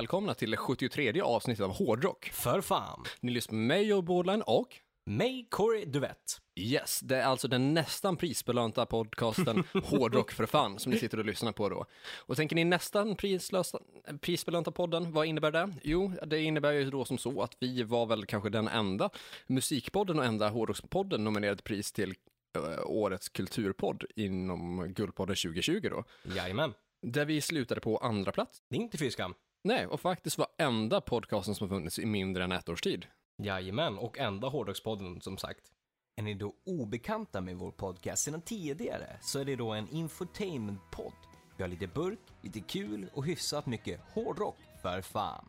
Välkomna till det 73 avsnittet av Hårdrock. För fan. Ni lyssnar på mig, Joe Borderline och Mig, Corey Duvett. Yes, det är alltså den nästan prisbelönta podcasten Hårdrock för fan som ni sitter och lyssnar på då. Och tänker ni nästan prislösa, prisbelönta podden, vad innebär det? Jo, det innebär ju då som så att vi var väl kanske den enda musikpodden och enda hårdrockspodden nominerad pris till eh, årets kulturpodd inom Guldpodden 2020 då. Jajamän. Där vi slutade på andra plats. Det är inte fy skam. Nej, och faktiskt var enda podcasten som har funnits i mindre än ett års tid. Jajamän, och enda hårdrockspodden som sagt. Är ni då obekanta med vår podcast sedan tidigare så är det då en infotainmentpodd. Vi har lite burk, lite kul och hyfsat mycket hårdrock för fan.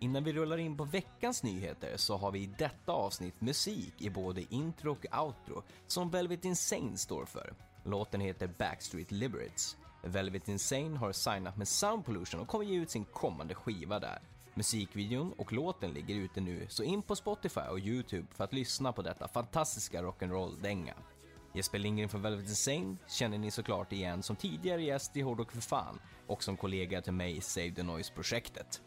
Innan vi rullar in på veckans nyheter så har vi i detta avsnitt musik i både intro och outro som Velvet Insane står för. Låten heter Backstreet Liberates. Velvet Insane har signat med Sound Pollution och kommer ge ut sin kommande skiva där. Musikvideon och låten ligger ute nu, så in på Spotify och YouTube för att lyssna på detta fantastiska rock'n'roll-dänga. Jesper Lindgren från Velvet Insane känner ni såklart igen som tidigare gäst i Hårdrock för fan och som kollega till mig i Save the Noise-projektet.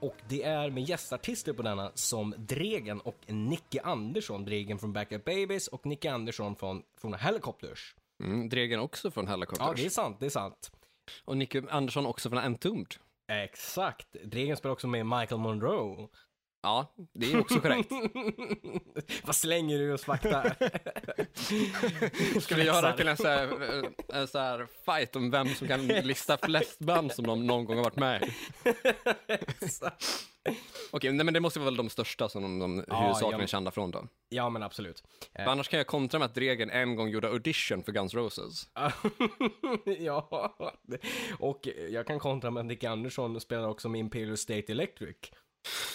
Och det är med gästartister på denna som Dregen och Nicke Andersson, Dregen från Backup Babies och Nicke Andersson från, Forna Helicopters. Mm, Dregen också från Helicopters. Ja, det är sant, det är sant. Och Nicke Andersson också från Entombed. Exakt. Dregen spelar också med Michael Monroe. Ja, det är också korrekt. Vad slänger du oss fakta? Ska vi göra till en så här, en så här fight om vem som kan lista flest band som de någon gång har varit med i? Okej, nej, men det måste vara väl de största som de, de Ja, huvudsakligen ja. är kända från då. ja, men absolut. För annars kan jag kontra med att Dregen en gång gjorde audition för Guns Roses. ja, och jag kan kontra med att Nick Andersson spelar också med Imperial State Electric.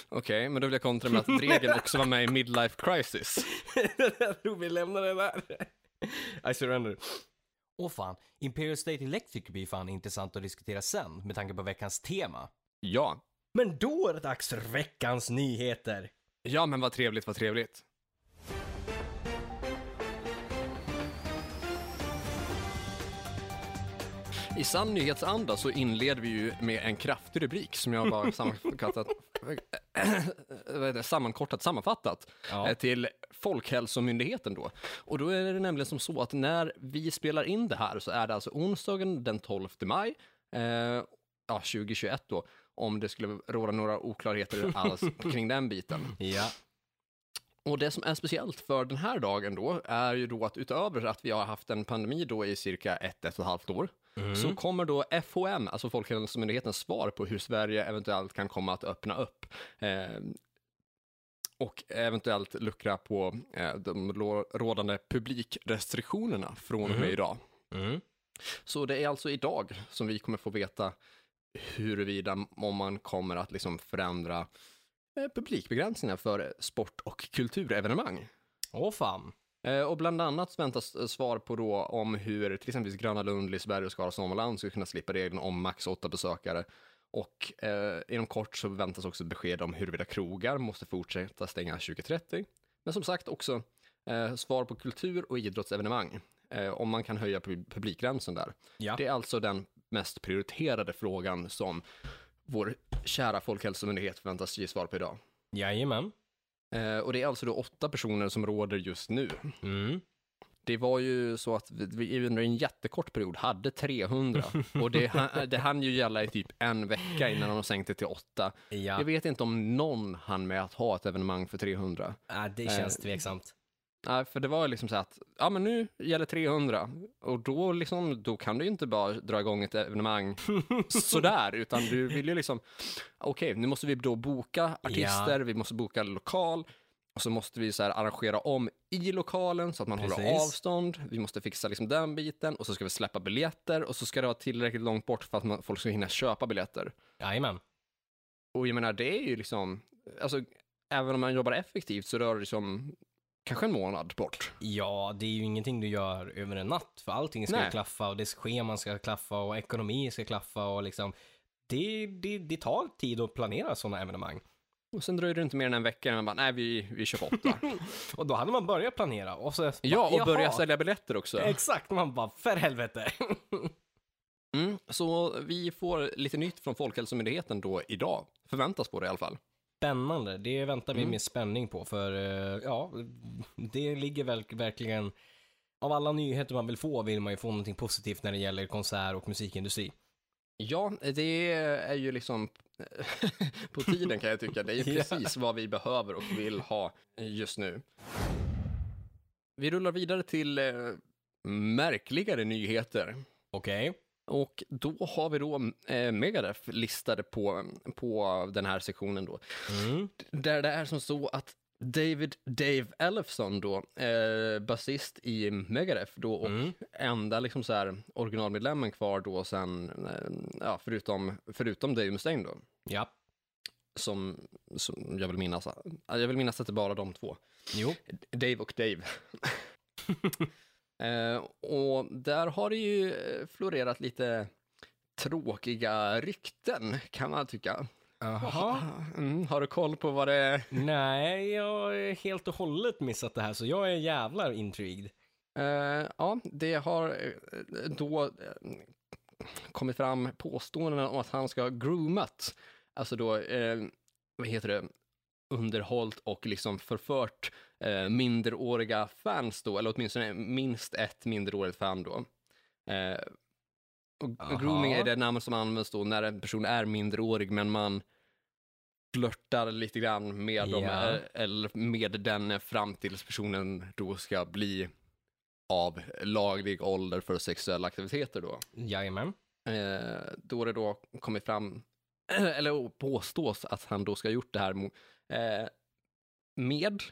Okej, men då vill jag kontra med att Dregen också var med i Midlife Crisis. jag tror vi lämnar det där. I surrender. Åh fan, Imperial State Electric blir fan intressant att diskutera sen med tanke på veckans tema. Ja. Men då är det dags för veckans nyheter. Ja, men vad trevligt, vad trevligt. I sann nyhetsanda så inleder vi ju med en kraftig rubrik som jag bara sammanfattat, sammankortat sammanfattat Ja. eh, till Folkhälsomyndigheten då. Och då är det nämligen som så att när vi spelar in det här så är det alltså onsdagen den 12 maj, eh, ja, 2021 då, om det skulle råda några oklarheter alls kring den biten. Ja. Och det som är speciellt för den här dagen då är ju då att utöver att vi har haft en pandemi då i cirka ett, ett och ett halvt år, så kommer då FHM, alltså Folkhälsomyndighetens svar på hur Sverige eventuellt kan komma att öppna upp. Eh, och eventuellt luckra på eh, de rådande publikrestriktionerna från och med idag. Mm. Så det är alltså idag som vi kommer få veta huruvida om man kommer att liksom förändra eh, publikbegränsningar för sport och kulturevenemang. Åh fan. Eh, Och bland annat väntas eh, svar på då om hur till exempel Gröna Lund, Liseberg och Skara Sommarland ska kunna slippa regeln om max åtta besökare. Och eh, inom kort så väntas också besked om huruvida krogar måste fortsätta stänga 2030. Men som sagt också eh, svar på kultur och idrottsevenemang. Eh, om man kan höja pub- publikgränsen där. Ja. Det är alltså den mest prioriterade frågan som vår kära Folkhälsomyndighet förväntas ge svar på idag. Jajamän. Eh, och det är alltså då åtta personer som råder just nu. Mm. Det var ju så att vi under en jättekort period hade 300 och det, det hann ju gälla i typ en vecka innan de sänkte till åtta. Ja. Jag vet inte om någon hann med att ha ett evenemang för 300. Äh, det känns Eh, tveksamt. Nej, för det var liksom så att, ja men nu gäller 300 och då liksom, då kan du ju inte bara dra igång ett evenemang sådär, utan du vill ju liksom, okej, nu måste vi då boka artister, vi måste boka lokal Och så måste vi så här arrangera om i lokalen så att man håller Precis. avstånd. Vi måste fixa liksom den biten och så ska vi släppa biljetter och så ska det vara tillräckligt långt bort för att man, folk ska hinna köpa biljetter. Jajamän. Och jag menar, det är ju liksom, alltså, även om man jobbar effektivt så rör det sig om kanske en månad bort. Ja, det är ju ingenting du gör över en natt, för allting ska Nej. klaffa och det scheman ska klaffa och ekonomi ska klaffa och liksom det, det, det tar tid att planera sådana evenemang. Och sen dröjer det inte mer än en vecka innan man bara, nej, vi, vi kör på åtta. Och då hade man börjat planera och så... ja, och börja sälja biljetter också. Exakt, man bara, för helvete. Mm, så vi får lite nytt från Folkhälsomyndigheten då idag. Förväntas på det i alla fall. Spännande, det väntar vi Mm. med spänning på för eh, ja, det ligger väl, verkligen av alla nyheter man vill få vill man ju få någonting positivt när det gäller konsert och musikindustri. Ja, det är ju liksom på tiden kan jag tycka. Det är ju Ja. precis vad vi behöver och vill ha just nu. Vi rullar vidare till eh, märkligare nyheter. Okej? Och då har vi då eh, Megadeth listade på, på den här sektionen då. Mm. Där det är som så att David Dave Ellefson då, eh, basist i Megadeth då och Mm. enda liksom så här originalmedlemmen kvar då sen, eh, ja förutom, förutom Dave Mustaine då, Ja. som, som jag vill minnas, jag vill minnas att det är bara de två. Jo. Dave och Dave. eh, och där har det ju eh, florerat lite tråkiga rykten kan man tycka. Jaha. Mm, har du koll på vad det är? Nej, jag har helt och hållet missat det här så jag är jävlar intrigued. Eh, ja, det har då kommit fram påståenden om att han ska ha groomat, alltså då, eh, vad heter det, underhållit och liksom förfört eh, minderåriga fans då, eller åtminstone minst ett minderårigt fan då. Eh, och grooming är det namn som används då när en person är minderårig, men man flörtar lite grann med dem, eh, eller med den fram tills personen då ska bli av laglig ålder för sexuella aktiviteter då. Jajamän. Eh, då det då kommit fram, eller påstås att han då ska ha gjort det här eh, med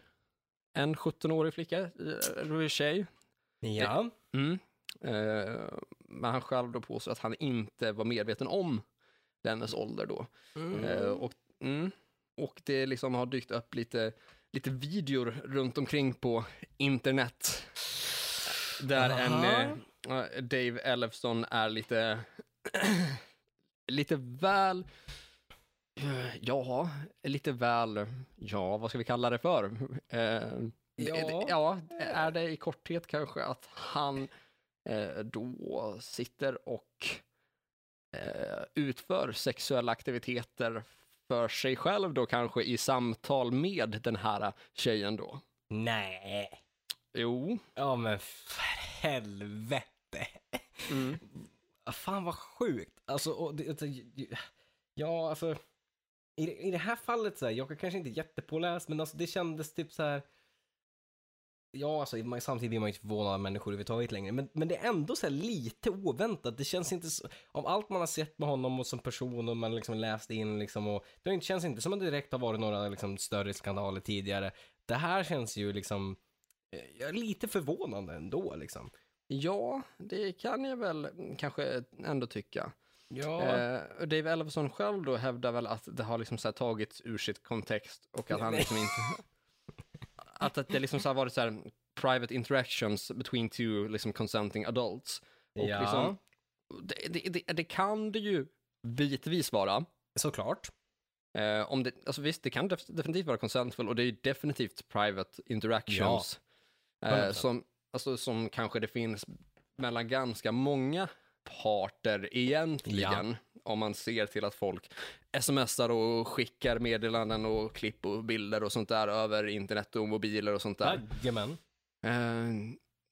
en 17-årig flicka, eh, eller tjej. Ja. Mm. Eh, men han själv då påstår att han inte var medveten om dennes ålder då. Eh, och, mm, och det liksom har dykt upp lite, lite videor runt omkring på internet. Där en Aha. eh, Dave Ellefson är lite, lite väl, eh, ja, lite väl, ja, vad ska vi kalla det för? Eh, Ja. ja, är det i korthet kanske att han eh, då sitter och eh, utför sexuella aktiviteter för sig själv då kanske i samtal med den här tjejen då. Nej. Jo. Ja men för helvete. Mm. Fan vad sjukt. Alltså, och det, alltså, ja alltså. I, det- I det här fallet så här, jag är kanske inte jättepåläst, men alltså det kändes typ så här. Ja, alltså samtidigt blir man ju inte förvånad av människor överhuvudtaget längre, men, men det är ändå så här lite oväntat. Det känns inte så, av allt man har sett med honom och som person och man liksom läst in liksom och det känns inte som att det direkt har varit några liksom större skandaler tidigare. Det här känns ju liksom, eh, jag är lite förvånande ändå liksom. Ja, det kan jag väl kanske ändå tycka. Ja. Eh, Dave Elfson själv då hävdar väl att det har liksom så här tagits ur sitt kontext och att han liksom inte... att, att det liksom så har varit så här private interactions between two liksom consenting adults. Och Ja. liksom, det, det, det, det kan det ju bitvis vara. Såklart. Eh, om det, alltså visst, det kan def- definitivt vara consentful och det är ju definitivt private interactions. Eh, 100%. som, alltså, som kanske det finns mellan ganska många parter egentligen. Om man ser till att folk smsar och skickar meddelanden och klipp och bilder och sånt där över internet och mobiler och sånt där. Jajamän. Eh,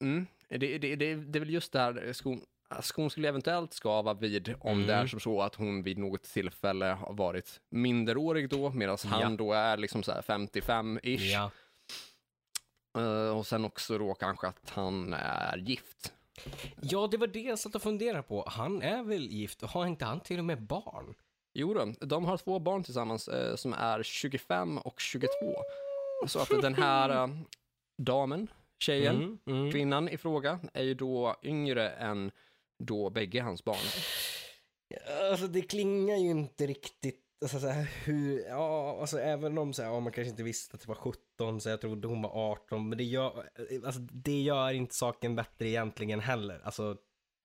mm, det, det, det, det är väl just det här skon, skon skulle eventuellt skava vid om Mm. det är som så att hon vid något tillfälle har varit minderårig då, medan han Ja. då är liksom så här 55-ish. Ja. Eh, och sen också då kanske att han är gift. Ja, det var det jag satt och funderade på. Han är väl gift? Har inte han till och med barn? Jo då, de har två barn tillsammans eh, som är 25 och 22. Så att den här eh, damen, tjejen, Mm, mm. kvinnan i fråga är ju då yngre än då bägge hans barn. Alltså det klingar ju inte riktigt, alltså så här, hur, ja, alltså även om så här, ja, man kanske inte visste att det var 17 så jag trodde hon var 18, men det gör, alltså det gör inte saken bättre egentligen heller. Alltså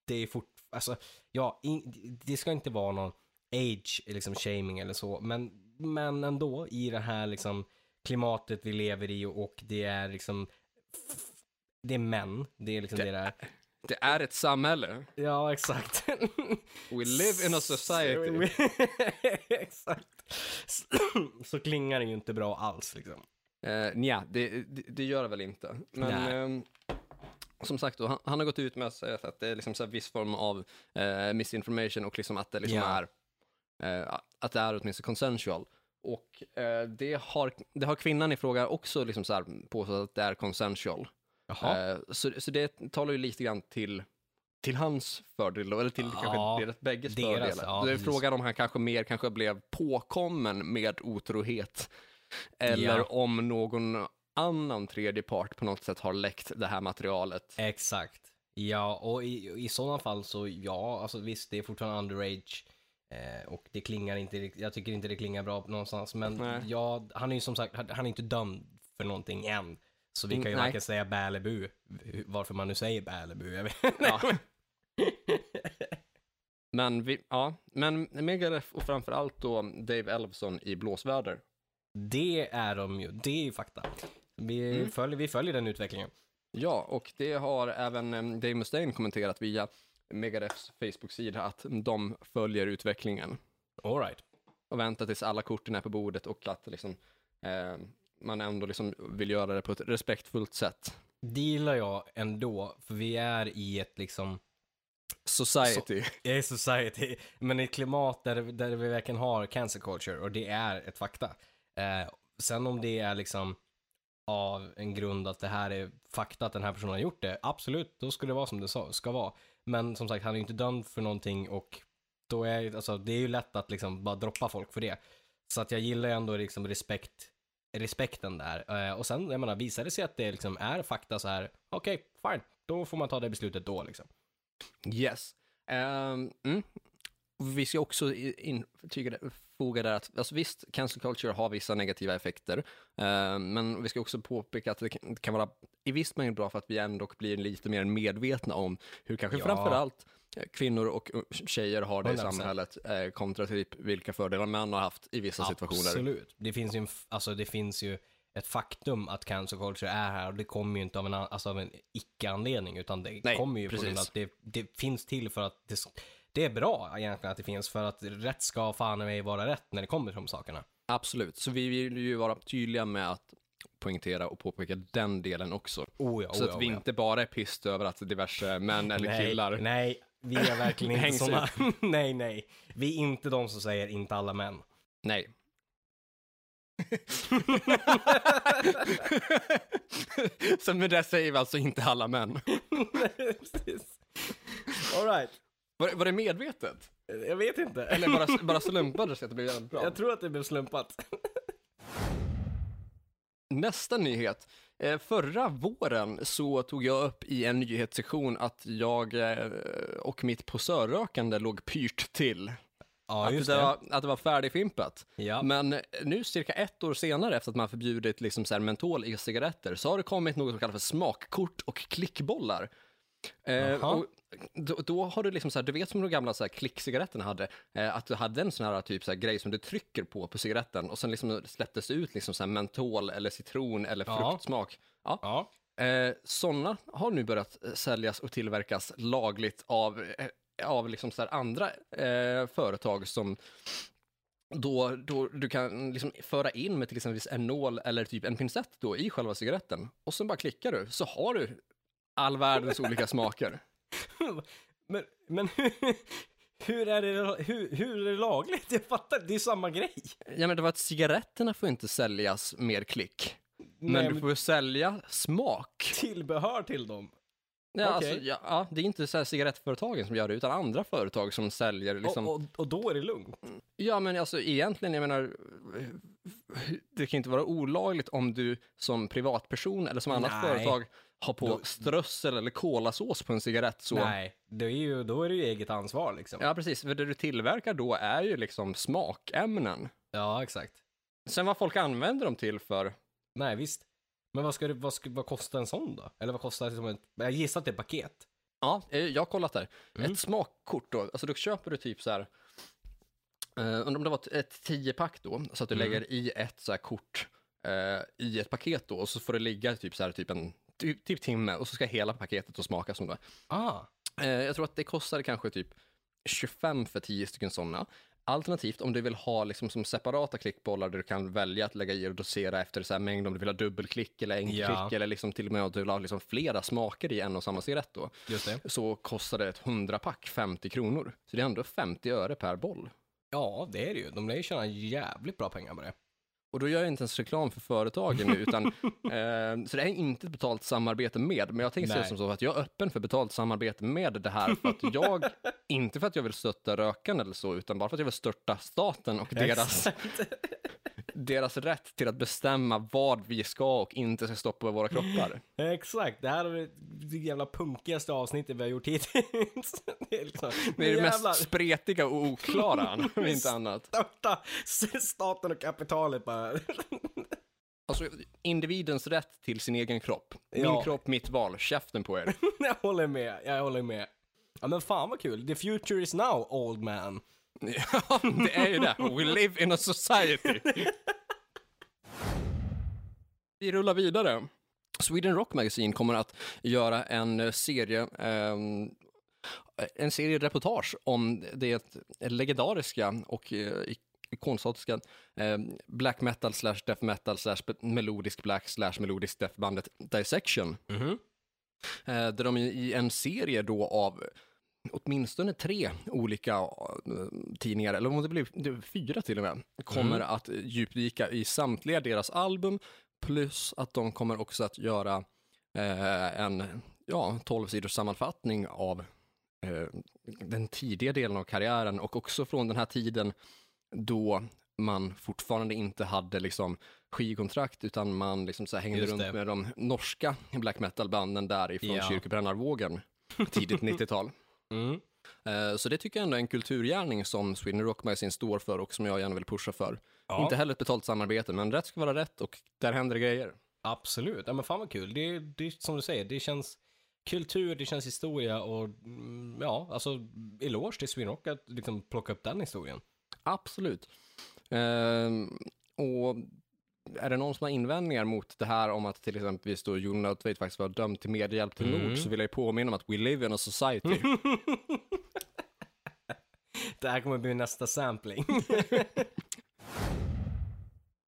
det är fort, alltså ja, in, det ska inte vara någon age, liksom shaming eller så, men, men ändå i det här liksom klimatet vi lever i och det är liksom, det är män, det är liksom det, där. Det är ett samhälle. Ja, exakt. We live in a society. Exakt. Så klingar det ju inte bra alls liksom. Eh, nja, det, det, det gör det väl inte. Men ehm, som sagt, då, han, han har gått ut med att säga att det är liksom så viss form av eh, misinformation och liksom att det liksom Ja. är eh, att det är åtminstone consensual. Och eh, det, har, det har kvinnan i fråga också liksom så här påstått att det är consensual. Jaha. Eh, så, så det talar ju lite grann till, till hans fördel, eller till Ja, kanske deras bägges deras, fördel. ja, det är frågan om han kanske mer kanske blev påkommen med otrohet. Eller Ja. om någon annan tredje part på något sätt har läckt det här materialet. Exakt. Ja, och i, i sådana fall så ja, alltså visst, det är fortfarande underage. Eh, och det klingar inte, jag tycker inte det klingar bra någonstans. Men Nej. ja, han är ju som sagt, han han är inte dömd för någonting än. Så vi Mm, kan ju nej. varken säga bä eller bu. Varför man nu säger bä eller bu, jag vet Ja. Men, vi, ja, men Megadeth och framförallt då Dave Elfson i Blåsväder. Det är de ju, det är ju fakta. Vi, Mm. följer, vi följer den utvecklingen. Ja, och det har även eh, Dave Mustaine kommenterat via Megadeths Facebook-sida att de följer utvecklingen All right. och väntar tills alla korten är på bordet och att liksom, eh, man ändå liksom vill göra det på ett respektfullt sätt. Det gillar jag ändå, för vi är i ett liksom Society. Jag är society, men i ett klimat där, där vi verkligen har cancer culture och det är ett fakta. Eh, sen om det är liksom av en grund att det här är fakta att den här personen har gjort det, absolut, då ska det vara som det ska vara. Men som sagt, han är ju inte dömd för någonting och då är alltså, det är ju lätt att liksom bara droppa folk för det. Så att jag gillar ändå liksom respekt, respekten där. Eh, och sen, jag menar, visar det sig att det liksom är fakta så här, okej, fine, då får man ta det beslutet då liksom. Yes. Ehm, mm. Vi ska också in, tyga det, foga där att, alltså visst, cancel culture har vissa negativa effekter, ehm, men vi ska också påpeka att det kan, det kan vara i viss mängd bra för att vi ändå blir lite mer medvetna om hur kanske Ja. framförallt eh, kvinnor och tjejer har det i 100%. samhället, eh, kontra typ vilka fördelar män har haft i vissa situationer. Absolut. Det finns ju, en, alltså det finns ju ett faktum att cancer culture är här och det kommer ju inte av en, alltså av en icke-anledning utan det Nej, kommer ju på grund av precis. att det, det finns till för att det, det är bra egentligen att det finns för att rätt ska fan i mig vara rätt när det kommer till de sakerna. Absolut, så vi vill ju vara tydliga med att poängtera och påpeka den delen också. Oh ja, så oh att ja, vi oh ja. inte bara är pissed över att diverse män eller nej, killar Nej, vi är verkligen inte Hängs såna. nej, nej. Vi är inte de som säger inte alla män. Nej. Så med det säger vi alltså inte alla män. Precis. All right. Var, var det medvetet? Jag vet inte. Eller bara, bara slumpade det sig att det blev jävligt bra? Jag tror att det blev slumpat. Nästa nyhet. Eh, förra våren så tog jag upp i en nyhetssektion att jag eh, och mitt posörrökande låg pyrt till. Ja, att, det det. var, att det var färdigfimpat. Ja. Men nu cirka ett år senare efter att man förbjudit liksom så här mentol i cigaretter så har det kommit något som kallas för smakkort och klickbollar. Eh, och då, då har du liksom så här, du vet som de gamla så här klickcigaretterna hade, eh, att du hade en sån här typ så här grej som du trycker på på cigaretten och sen liksom släpptes ut liksom så här mentol eller citron eller Ja. fruktsmak. Ja. Ja. Eh, sådana har nu börjat eh, säljas och tillverkas lagligt av, eh, av liksom så andra eh, företag som då, då du kan liksom föra in med till exempel enol eller typ en pincett då i själva cigaretten och sen bara klickar du så har du all världens olika smaker. Men, men hur, är det, hur, hur är det lagligt? Jag fattar, det är samma grej. Ja men det var att cigaretterna får inte säljas med klick. Men Nej, du får ju sälja smak. tillbehör till dem. Ja, Okej. alltså, ja, ja, det är inte så cigarettföretagen som gör det, utan andra företag som säljer liksom... Och, och, och då är det lugnt. Ja, men alltså egentligen, jag menar, det kan inte vara olagligt om du som privatperson eller som annat Nej. företag har på Då- strössel eller kolasås på en cigarett. Så. Nej, det är ju, då är det ju eget ansvar liksom. Ja, precis. För det du tillverkar då är ju liksom smakämnen. Ja, exakt. Sen vad folk använder dem till för, Nej, visst. Men vad, ska det, vad, ska, vad kostar en sån då? Eller vad kostar liksom ett, jag gissar att det är paket. ja, eh, jag har kollat där. Mm. Ett smakkort då, alltså då köper du typ så här, eh, undrar om det var ett- ett tiopack då, så att du Mm. lägger i ett så här kort eh, i ett paket då, och så får det ligga typ så här, typ en typ, typ timme, och så ska hela paketet då smaka som det. Ah, Eh, jag tror att det kostar kanske typ 25 för 10 stycken sådana. Alternativt om du vill ha liksom som separata klickbollar där du kan välja att lägga i och dosera efter så här mängd om du vill ha dubbelklick eller enkelklick Ja. eller liksom till och med om du vill ha liksom flera smaker i en och samma cigarett då. Så kostar det ett 100-pack 50 kronor. Så det är ändå 50 öre per boll. Ja, det är det ju. De lär ju tjäna jävligt bra pengar på det. Och då gör jag inte ens reklam för företagen nu, utan, eh, så det är inte ett betalt samarbete med, men jag tänker säga som så att jag är öppen för betalt samarbete med det här, för att jag, inte för att jag vill stötta rökarna eller så, utan bara för att jag vill störta staten och deras. Deras rätt till att bestämma vad vi ska och inte ska stoppa i våra kroppar. Exakt, det här är det jävla punkigaste avsnittet vi har gjort hittills. Det är liksom, Det är det mest spretiga och oklara, om inte annat. störta staten och kapitalet bara. Alltså, individens rätt till sin egen kropp. Min Ja. kropp, mitt val, käften på er. Jag håller med, jag håller med. Ja men fan vad kul, the future is now old man. Ja, det är ju det. We live in a society. Vi rullar vidare. Sweden Rock Magazine kommer att göra en eh, serie, ehm, en serie reportage om det legendariska och eh, ikonstatiska eh, black metal slash death metal slash melodisk black slash melodisk death bandet Dissection. Mhm. Eh, där de i en serie då av åtminstone tre olika eh, tidningar, eller om det blir fyra till och med, kommer Mm. att djupdyka i samtliga deras album, plus att de kommer också att göra eh, en ja, 12 sidors sammanfattning av eh, den tidiga delen av karriären och också från den här tiden då man fortfarande inte hade liksom skivkontrakt utan man liksom så hängde Just runt det. med de norska black metal-banden därifrån Ja. kyrkbrännarvågen, tidigt 90-tal. Mm. Eh, Så det tycker jag ändå är en kulturgärning som Sweden Rock Magazine står för och som jag gärna vill pusha för. Ja. Inte heller ett betalt samarbete, men rätt ska vara rätt och där händer det grejer. Absolut, ja men fan vad kul. Det, det som du säger, det känns kultur, det känns historia och mm, ja, alltså eloge till Sweden Rock att liksom plocka upp den historien. Absolut. Ehm, och är det någon som har invändningar mot det här om att till exempel då Jon Nödtveit faktiskt var dömd till medhjälp till Mm. mord så vill jag ju påminna om att we live in a society. Det här kommer bli nästa sampling.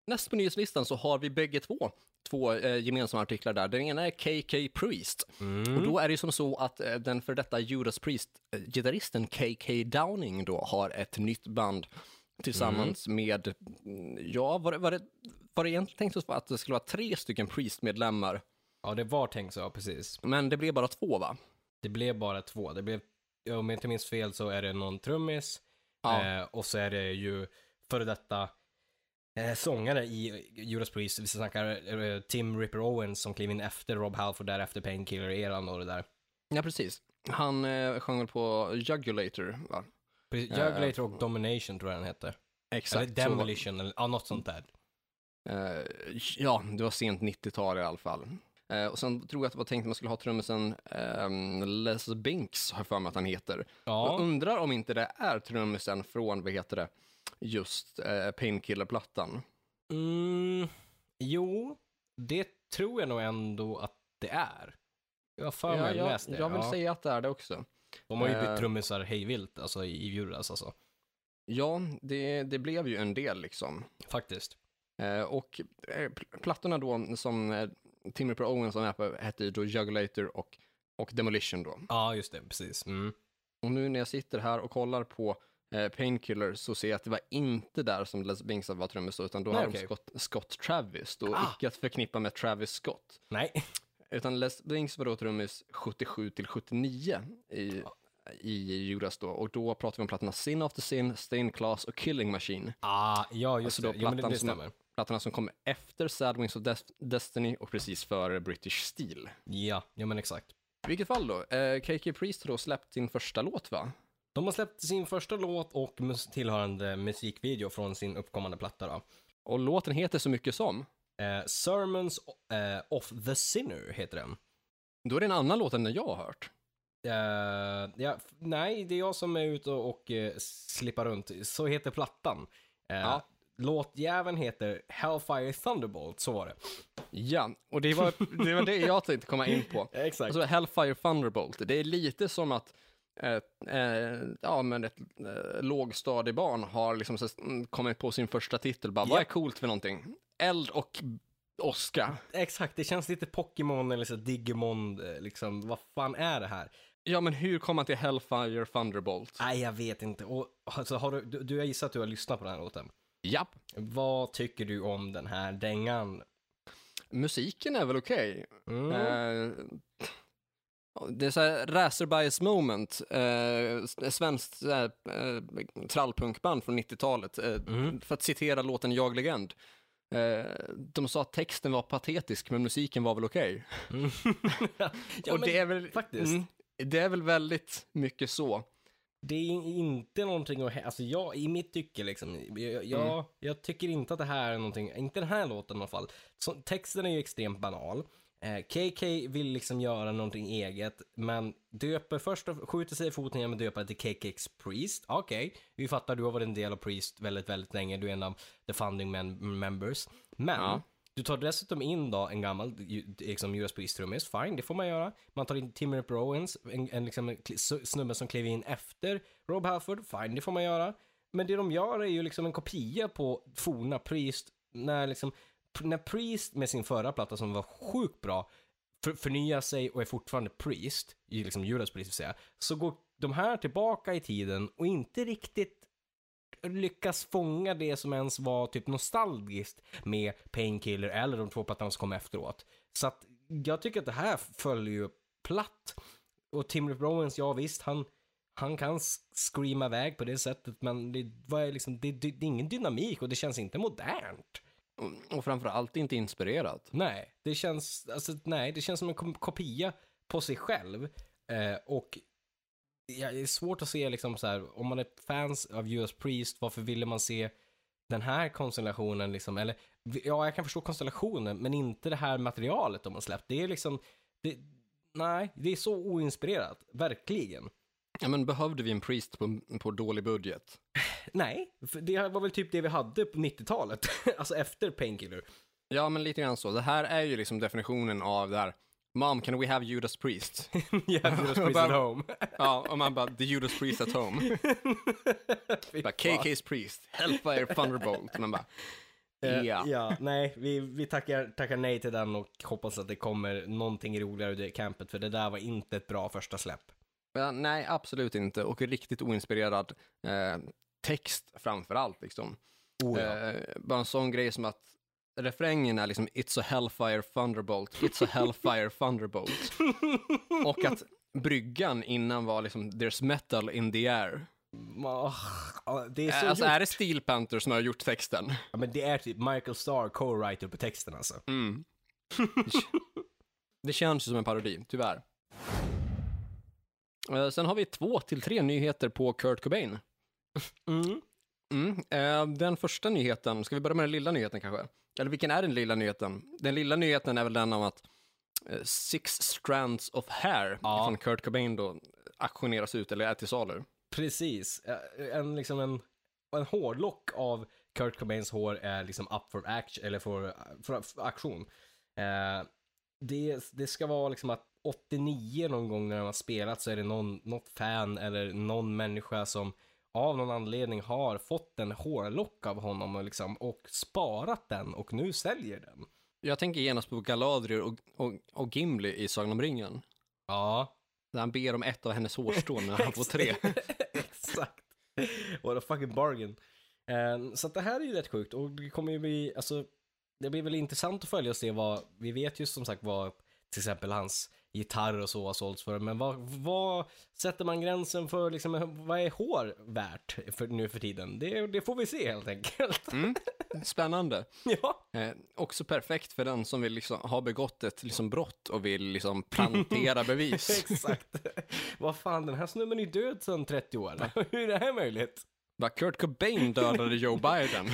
Näst på nyhetslistan så har vi bägge två, två eh, gemensamma artiklar där. Den ena är KK Priest. Och då är det ju som så att eh, den för detta Judas Priest-gitarristen KK Downing då har ett nytt band tillsammans med, mm, ja, var det, var det, var det egentligen tänkt så att det skulle vara tre stycken Priest-medlemmar, ja, det var tänkt så, precis. men det blev bara två va? Det blev bara två. Det blev, om jag inte minns fel så är det någon trummis Ja. eh, och så är det ju före detta eh, sångare i Judas Priest, vi snackar eh, Tim Ripper Owens som klev in efter Rob Halford, därefter Painkiller-eran och det där. Ja, precis. Han eh, sjöng väl på Jugulator, va? Precis, Eh, Jugulator och Domination tror jag den heter. Exakt. Eller Demolition, eller ja, något sånt där. Eh, ja, det var sent 90-tal i alla fall. Eh, och sen tror jag att det var tänkt att man skulle ha trummisen ehm, Les Binks, har jag för mig att han heter. Jag Ja, undrar om inte det är trummisen från, vad heter det, just eh, Painkiller-plattan. mm, jo, det tror jag nog ändå att det är. Jag har för mig Ja, jag jag, läst det. jag vill ja. säga att det är det också. De har ju bytt trummisar hejvilt, alltså i Judas alltså. Ja, det, det blev ju en del liksom. Faktiskt. Eh, och eh, pl- plattorna då som eh, Tim Ripper Owens var med på hette ju då Jugulator och, och Demolition då. Ja, just det, precis. Mm. Och nu när jag sitter här och kollar på eh, Painkiller så ser jag att det var inte där som Les Binks var trummis utan då Nej, har de okej. Scott, Scott Travis, då Ah. icke att förknippa med Travis Scott. Nej. Utan Les Binks var då trummis 77 till 79 i, i Judas då, och då pratar vi om plattorna Sin After Sin, Stained Class och Killing Machine. Ah, ja, just Alltså då det. Jo, men det, plattan det som- stämmer. Plattorna som kom efter Sad Wings of Des- Destiny och precis före British Steel. Ja, ja men exakt. I vilket fall då, eh, KK Priest har då släppt sin första låt va? De har släppt sin första låt och mus- tillhörande musikvideo från sin uppkommande platta då. Och låten heter så mycket som, Eh, Sermons eh, of the Sinner heter den. då är det en annan låt än den jag har hört. Eh, ja, f- nej, det är jag som är ute och, och eh, slippar runt. Så heter plattan. Eh, Ja. Låtjäveln heter Hellfire Thunderbolt, så var det. Ja, och det var det, var det jag tänkte komma in på. Exakt. Alltså Hellfire Thunderbolt, det är lite som att eh, eh, ja, men ett eh, lågstadiebarn har liksom så, mm, kommit på sin första titel. Bara, Vad Ja. är coolt för någonting? Eld och åska. Exakt, det känns lite Pokémon eller så Digimon, eh, liksom. Vad fan är det här? Ja, men hur kom man till Hellfire Thunderbolt? Nej, jag vet inte. Och, alltså, har du, du, har gissat att du har lyssnat på den här låten. Japp, Vad tycker du om den här dängan? musiken är väl okej. Mm. Eh, det är så här racerbias moment, eh, svenskt eh, trallpunkband från 90-talet. Eh, Mm. För att citera låten Jag Legend. Eh, de sa att texten var patetisk, men musiken var väl okej. Mm. ja, Och men det är väl, faktiskt. Mm, det är väl väldigt mycket så. Det är inte någonting att, alltså jag, i mitt tycke liksom, jag, jag, Mm. jag tycker inte att det här är någonting, inte den här låten i alla fall. Så, texten är ju extremt banal. Eh, KK vill liksom göra någonting eget, men döper först och skjuter sig i foten genom att döpa det till KK's Priest. Okej, vi fattar, du har varit en del av Priest väldigt, väldigt länge, du är en av the founding men- members. Men, Ja du tar dessutom in då en gammal liksom US Priest-trummis, fine, det får man göra. Man tar in Tim Rip Owens, en, en, liksom, en snubbe som klev in efter Rob Halford, fine, det får man göra. Men det de gör är ju liksom en kopia på forna Priest, när liksom, när Priest med sin förra platta som var sjukt bra, för, förnyar sig och är fortfarande Priest, i liksom Judas Priest vill säga, så går de här tillbaka i tiden och inte riktigt lyckas fånga det som ens var typ nostalgiskt med Painkiller eller de två plattorna som kom efteråt. Så att jag tycker att det här följer ju platt. Och Tim Owens, ja visst, han, han kan screama iväg på det sättet, men det, vad är liksom, det, det, det är ingen dynamik och det känns inte modernt. Och- Och framförallt inte inspirerat. Nej, det känns, alltså, nej, det känns som en kopia på sig själv. Eh, och ja, det är svårt att se liksom så här, om man är fans av US Priest, varför ville man se den här konstellationen liksom, eller ja, jag kan förstå konstellationen, men inte det här materialet de har släppt. Det är liksom, det, nej, det är så oinspirerat, verkligen. Ja, men behövde vi en priest på, på dålig budget? Nej, för det var väl typ det vi hade på 90-talet, alltså efter Painkiller. Ja, men lite grann så. Det här är ju liksom definitionen av det här. Mom, can we have Judas Priest? yeah, US Priest at home. ja, och man bara, the Judas Priest at home. Bara. KK's Priest, Hellfire Thunderbolt. Man bara, Eh, ja. ja, nej, vi, vi tackar, tackar nej till den och hoppas att det kommer någonting roligare ur det campet, för det där var inte ett bra första släpp. Ja, nej, absolut inte. Och riktigt oinspirerad eh, text framför allt. Liksom. Oh, ja. eh, bara en sån grej som att refrängen är liksom It's a Hellfire Thunderbolt, It's a Hellfire Thunderbolt. Och att bryggan innan var liksom There's metal in the air. Det är så Alltså gjort. är det Steel Panther som har gjort texten? Ja, men det är typ Michael Starr, co-writer på texten alltså. Mm. Det känns ju som en parodi, tyvärr. Sen har vi två till tre nyheter på Kurt Cobain. Mm. Mm. Den första nyheten, ska vi börja med den lilla nyheten kanske? Eller vilken är den lilla nyheten? Den lilla nyheten är väl den om att eh, Six Strands of Hair Ja. från Kurt Cobain då auktioneras ut eller är till salu. Precis. En, liksom en, en hårlock av Kurt Cobains hår är liksom up for action, eller för, för, för aktion. Eh, det, det ska vara liksom att 89 någon gång när de har spelat så är det någon, något fan eller någon människa som av någon anledning har fått en hårlock av honom och, liksom, och sparat den och nu säljer den. Jag tänker genast på Galadriel och, och, och Gimli i Sagan om ringen. Ja, Där han ber om ett av hennes hårstrån när han får tre. Exakt. What a fucking bargain. Eh, så att det här är ju rätt sjukt och det kommer ju bli, alltså, det blir väl intressant att följa och se vad, vi vet ju som sagt vad till exempel hans gitarr och så har sålts för. Men vad, vad sätter man gränsen för, liksom, vad är hår värt för, nu för tiden? Det, det får vi se helt enkelt. Mm. Spännande. ja. Eh, också perfekt för den som vill liksom ha begått ett liksom, brott och vill liksom, plantera bevis. Exakt. Vad fan, den här snubben är död sedan 30 år. Hur är det här möjligt? Bara Kurt Cobain dödade Joe Biden.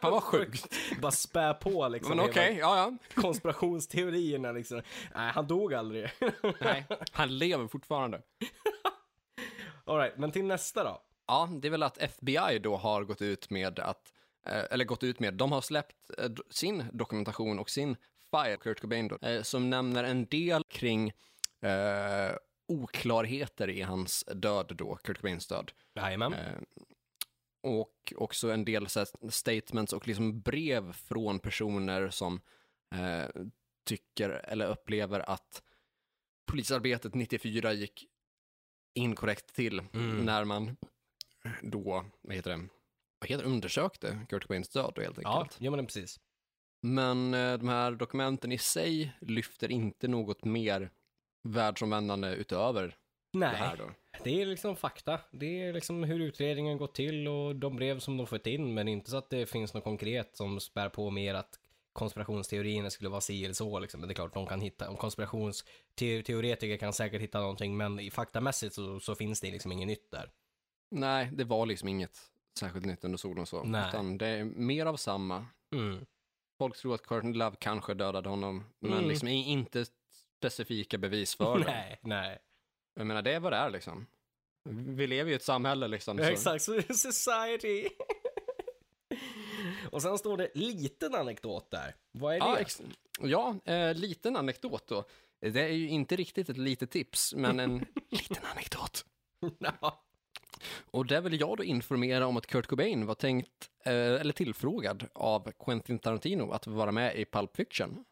Han var sjukt. Bara spä på liksom. Men okej, hela ja ja. Konspirationsteorierna liksom. Nej, han dog aldrig. Nej, han lever fortfarande. All right, men till nästa då. Ja, det är väl att FBI då har gått ut med att, eh, eller gått ut med, de har släppt eh, sin dokumentation och sin file, Kurt Cobain då, eh, som nämner en del kring eh, oklarheter i hans död då, Kurt Cobains död. Jajamän. Eh, och också en del så här, statements och liksom brev från personer som eh, tycker eller upplever att polisarbetet 94 gick inkorrekt till Mm. när man då, vad heter det, vad heter det, undersökte Kurt Cobains död helt Ja, enkelt. ja men precis. Men eh, de här dokumenten i sig lyfter inte något mer världsomvändande utöver det Nej, här då. det är liksom fakta. Det är liksom hur utredningen gått till och de brev som de fått in, men inte så att det finns något konkret som spär på mer att konspirationsteorierna skulle vara si eller så liksom. Men det är klart, de kan hitta, om konspirationsteoretiker kan säkert hitta någonting, men i faktamässigt så, så finns det liksom inget nytt där. Nej, det var liksom inget särskilt nytt under solen så. Nej. Utan det är mer av samma. Mm. Folk tror att Courtney Love kanske dödade honom, men Mm. liksom inte specifika bevis för det. Nej, nej. Jag menar, det är vad det är liksom. Vi lever ju i ett samhälle liksom. Så. Exakt, society. och sen står det liten anekdot där. Vad är det? Ja, ex- ja eh, liten anekdot då. Det är ju inte riktigt ett litet tips, men en liten anekdot. Ja. Och där vill jag då informera om att Kurt Cobain var tänkt, eh, eller tillfrågad av Quentin Tarantino att vara med i Pulp Fiction.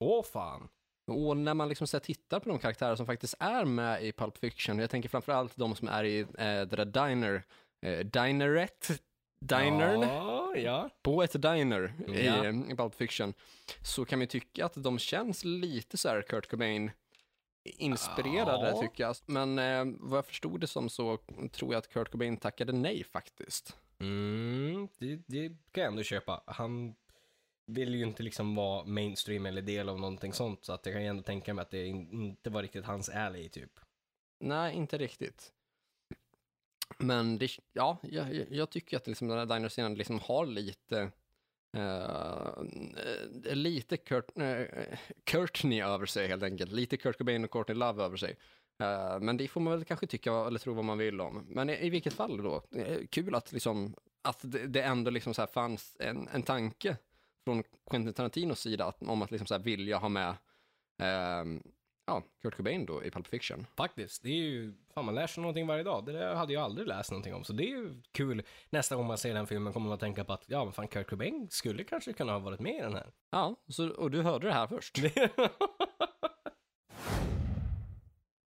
Åh fan. Och när man liksom så tittar på de karaktärer som faktiskt är med i Pulp Fiction, jag tänker framförallt de som är i eh, det där Diner, eh, Dineret, Dinern, Ja, ja. på ett diner i, Ja. i Pulp Fiction, så kan vi tycka att de känns lite så här Kurt Cobain inspirerade Ja. tycker jag. Men eh, vad jag förstod det som så tror jag att Kurt Cobain tackade nej faktiskt. Mm, det, det kan jag ändå köpa. Han vill ju inte liksom vara mainstream eller del av någonting sånt, så att jag kan ju ändå tänka mig att det inte var riktigt hans alley typ. Nej, inte riktigt. Men det, ja, jag, jag- tycker att liksom den här diner liksom har lite, Uh, lite Kurt, eh, uh, Kurtney över sig helt enkelt. Lite Kurt Cobain och Courtney Love över sig. Uh, men det får man väl kanske tycka eller tro vad man vill om. Men i, i vilket fall då, kul att liksom, att det, det ändå liksom så här fanns en, en tanke från Quentin Tarantinos sida att, om att liksom så här vilja ha med ehm, ja, Kurt Cobain då i Pulp Fiction. Faktiskt, det är ju, fan man lär sig någonting varje dag. Det där hade jag aldrig läst någonting om, så det är ju kul. Nästa gång man ser den filmen kommer man att tänka på att, ja men fan Kurt Cobain skulle kanske kunna ha varit med i den här. Ja, så, och du hörde det här först.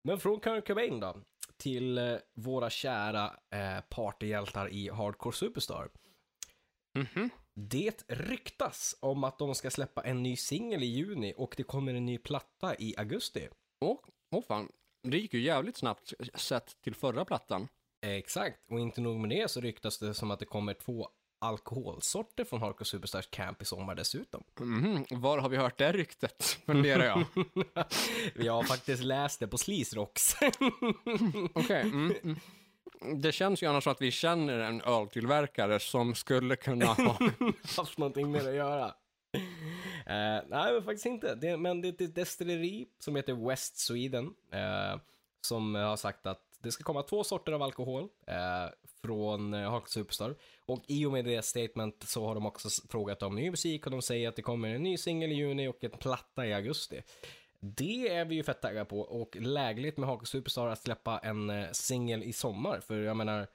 Men från Kurt Cobain då, till eh, våra kära eh, partyhjältar i Hardcore Superstar. Mhm. Det ryktas om att de ska släppa en ny singel i juni och det kommer en ny platta i augusti. Åh, åh fan. Det gick ju jävligt snabbt sett till förra plattan. Exakt, och inte nog med det så ryktas det som att det kommer två alkoholsorter från Hardcore Superstars Camp i sommar dessutom. Mhm. Var har vi hört det ryktet? Funderar jag. Jag har faktiskt läst det på Sleaze Rocks. Okej. mm, mm. Det känns ju annars som att vi känner en öltillverkare som skulle kunna ha... haft någonting med det att göra. Uh, nej, men faktiskt inte. Det, men det är ett destilleri som heter West Sweden uh, som har sagt att det ska komma två sorter av alkohol uh, från eh, Superstar. Och i och med det statement så har de också frågat om ny musik och de säger att det kommer en ny singel i juni och en platta i augusti. Det är vi ju fett taggade på och lägligt med Hardcore Superstar att släppa en eh, singel i sommar. För jag menar,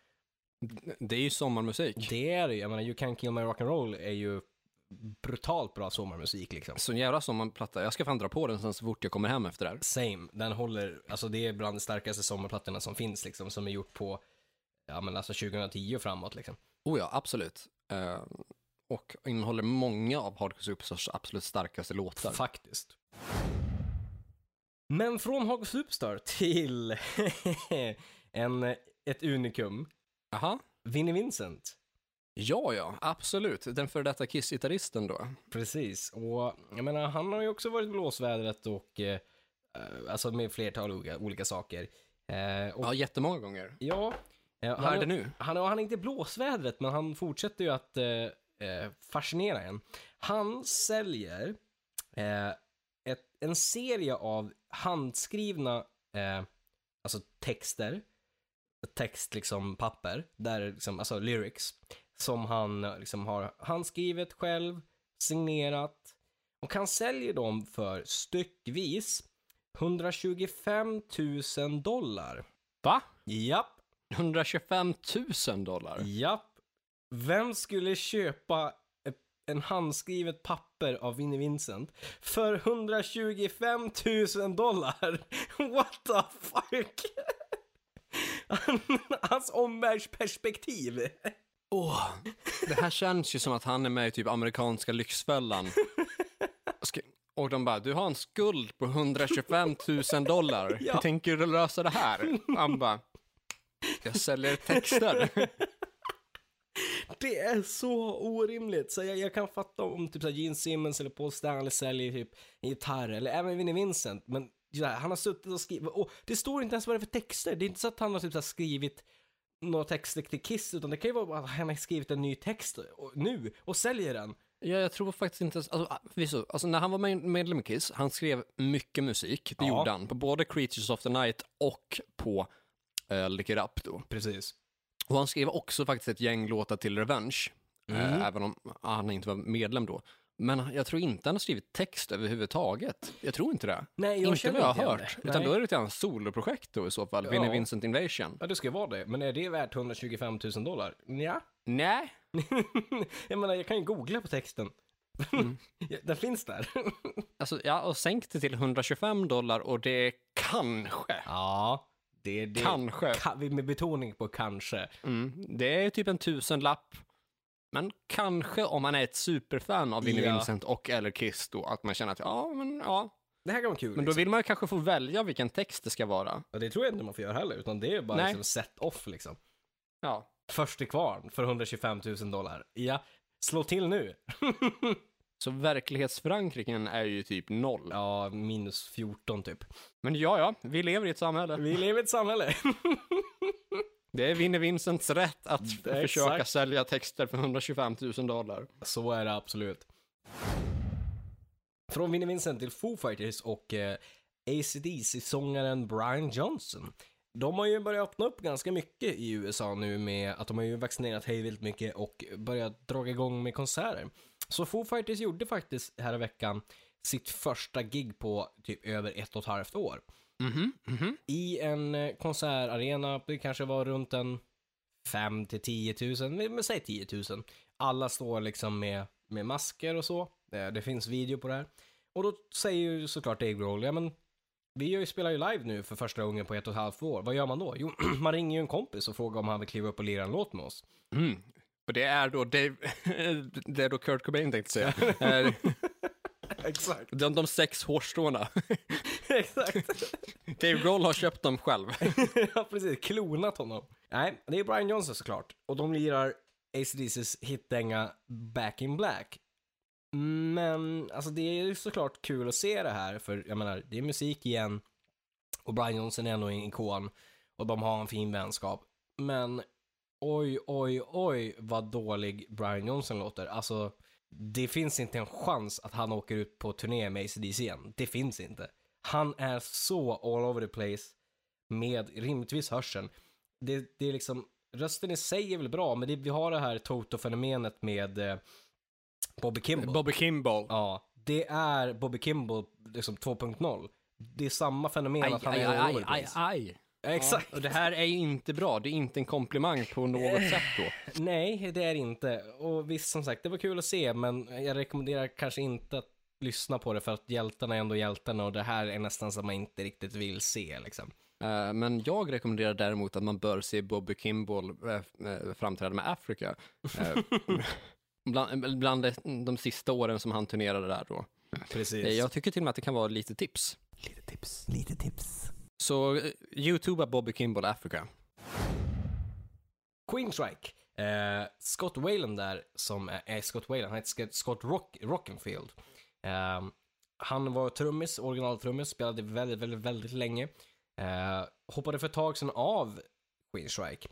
Det är ju sommarmusik. det är det ju. Jag menar, You Can't Kill My Rock'n'Roll är ju brutalt bra sommarmusik liksom. Så jävla sommarplatta. Jag ska fan dra på den sen så fort jag kommer hem efter det här. Same. Den håller, alltså det är bland de starkaste sommarplattorna som finns liksom, som är gjort på, ja men alltså 2010 och framåt liksom. Oh ja, absolut. Eh, och innehåller många av Hardcore Superstars absolut starkaste låtar. Faktiskt. Men från Hog Superstar till en, ett unikum. Jaha. Vinnie Vincent. Ja, ja, absolut. Den före detta Kiss-gitarristen då. Precis, och jag menar han har ju också varit blåsvädret och eh, alltså med flertal olika, olika saker. Eh, och, Ja, jättemånga gånger. ja. eh, Vad är det nu? Han, han är inte blåsvädret, men han fortsätter ju att eh, eh, fascinera en. Han säljer eh, en serie av handskrivna eh, alltså texter, text liksom papper, där liksom, alltså lyrics, som han eh, liksom har handskrivet själv, signerat, och han säljer dem för styckvis 125 000 dollar. Va? Japp. 125 000 dollar? Japp. Vem skulle köpa en handskrivet papper av Vinnie Vincent för 125 000 dollar? What the fuck? Hans omvärldsperspektiv. Åh, det här känns ju som att han är med i typ amerikanska Lyxfällan. Och de bara, du har en skuld på 125 000 dollar. Ja. Hur tänker du lösa det här? Han bara, jag säljer texter. Det är så orimligt. Så jag, jag kan fatta om typ så här Gene Simmons eller Paul Stanley säljer typ en gitarr, eller även Vinnie Vincent. Men så här, han har suttit och skrivit, och det står inte ens vad det är för texter. Det är inte så att han har typ så här skrivit några texter till Kiss, utan det kan ju vara att han har skrivit en ny text och, nu och säljer den. Ja, jag tror faktiskt inte, alltså, förvisso, alltså när han var med- medlem i Kiss, han skrev mycket musik, det Ja. gjorde han, på både Creatures of the Night och på uh, Lick It Up då. Precis. Och han skrev också faktiskt ett gäng låtar till Revenge, Mm. eh, även om han inte var medlem då. Men jag tror inte han har skrivit text överhuvudtaget. Jag tror inte det. Nej, jag inte vad jag har hört. det. Utan Nej. då är det ett annat soloprojekt då i så fall. Ja. Vinnie Vincent Invasion. Ja, det ska vara det. Men är det värt 125 000 dollar? Ja. Nej. jag menar, jag kan ju googla på texten. Mm. Den finns där. Alltså, ja, och sänk det till 125 dollar och det är kanske, ja, det är det. kanske, Ka- med betoning på kanske. mm, det är typ en tusenlapp. Men kanske om man är ett superfan av Vinnie Ja. Vincent och eller Kiss då, att man känner att ja, men ja. Det här kan vara kul. Men då liksom. vill man ju kanske få välja vilken text det ska vara. Ja, det tror jag inte man får göra heller, utan det är bara Nej. liksom set off liksom. Ja. Först till kvarn för 125 000 dollar. Ja, slå till nu. Så verklighetsförankringen är ju typ noll. Ja, minus 14 typ. Men ja, ja, vi lever i ett samhälle. Vi lever i ett samhälle. Det är Vinnie Vincents rätt att försöka exakt. sälja texter för 125 000 dollar. Så är det absolut. Från Vinnie Vincent till Foo Fighters och eh, AC/DC-sångaren Brian Johnson. De har ju börjat öppna upp ganska mycket i USA nu med att de har ju vaccinerat hejvilt mycket och börjat dra igång med konserter. Så Foo Fighters gjorde faktiskt här i veckan sitt första gig på typ över ett och ett halvt år. Mhm, mhm. I en eh, konsertarena, det kanske var runt en 5 till 10 000, men säg 10 000. Alla står liksom med, med masker och så. Eh, Det finns video på det här. Och då säger ju såklart Dave Grohl, ja men vi spelar ju live nu för första gången på ett och ett halvt år. Vad gör man då? Jo, man ringer ju en kompis och frågar om han vill kliva upp och lira en låt med oss. Mm. Och det är då Dave, det är då Kurt Cobain tänkte säga. Eh, Exakt. de, de sex hårstråna. Exakt. Dave Grohl har köpt dem själv. ja, precis. Klonat honom. Nej, det är Brian Johnson såklart. Och de lirar ACDCs hitdänga Back in Black. Men, alltså det är ju såklart kul att se det här, för jag menar, det är musik igen. Och Brian Johnson är ändå en ikon. Och de har en fin vänskap. Men, oj, oj, oj vad dålig Brian Johnson låter. Alltså, det finns inte en chans att han åker ut på turné med ACDC igen. Det finns inte. Han är så all over the place med rimligtvis hörseln. Det, det är liksom, rösten i sig är väl bra, men det, vi har det här Toto-fenomenet med eh, Bobby Kimball. Bobby Kimball. Ja, det är Bobby Kimball liksom 2.0. Det är samma fenomen Aj, att han aj, är all aj, over the aj, place. aj. Ja, Exakt. Och det här är ju inte bra. Det är inte en komplimang på något sätt då. Nej, det är det inte. Och visst, som sagt, det var kul att se, men jag rekommenderar kanske inte att lyssna på det för att hjältarna är ändå hjältarna och det här är nästan som man inte riktigt vill se liksom. Eh, Men jag rekommenderar däremot att man bör se Bobby Kimball eh, eh, framträda med Africa. Eh, Bland, bland de, de sista åren som han turnerade där då. Precis. Jag tycker till och med att det kan vara lite tips. Lite tips. Lite tips. Så eh, youtuba Bobby Kimball Africa. Queenstrike. Eh, Scott Whalen där, som är, Scott Whalen, han heter Scott- Rock, Rockenfield. Eh, han var trummis, originaltrummis, spelade väldigt, väldigt, väldigt länge. Eh, hoppade för ett tag sedan av Queenstrike.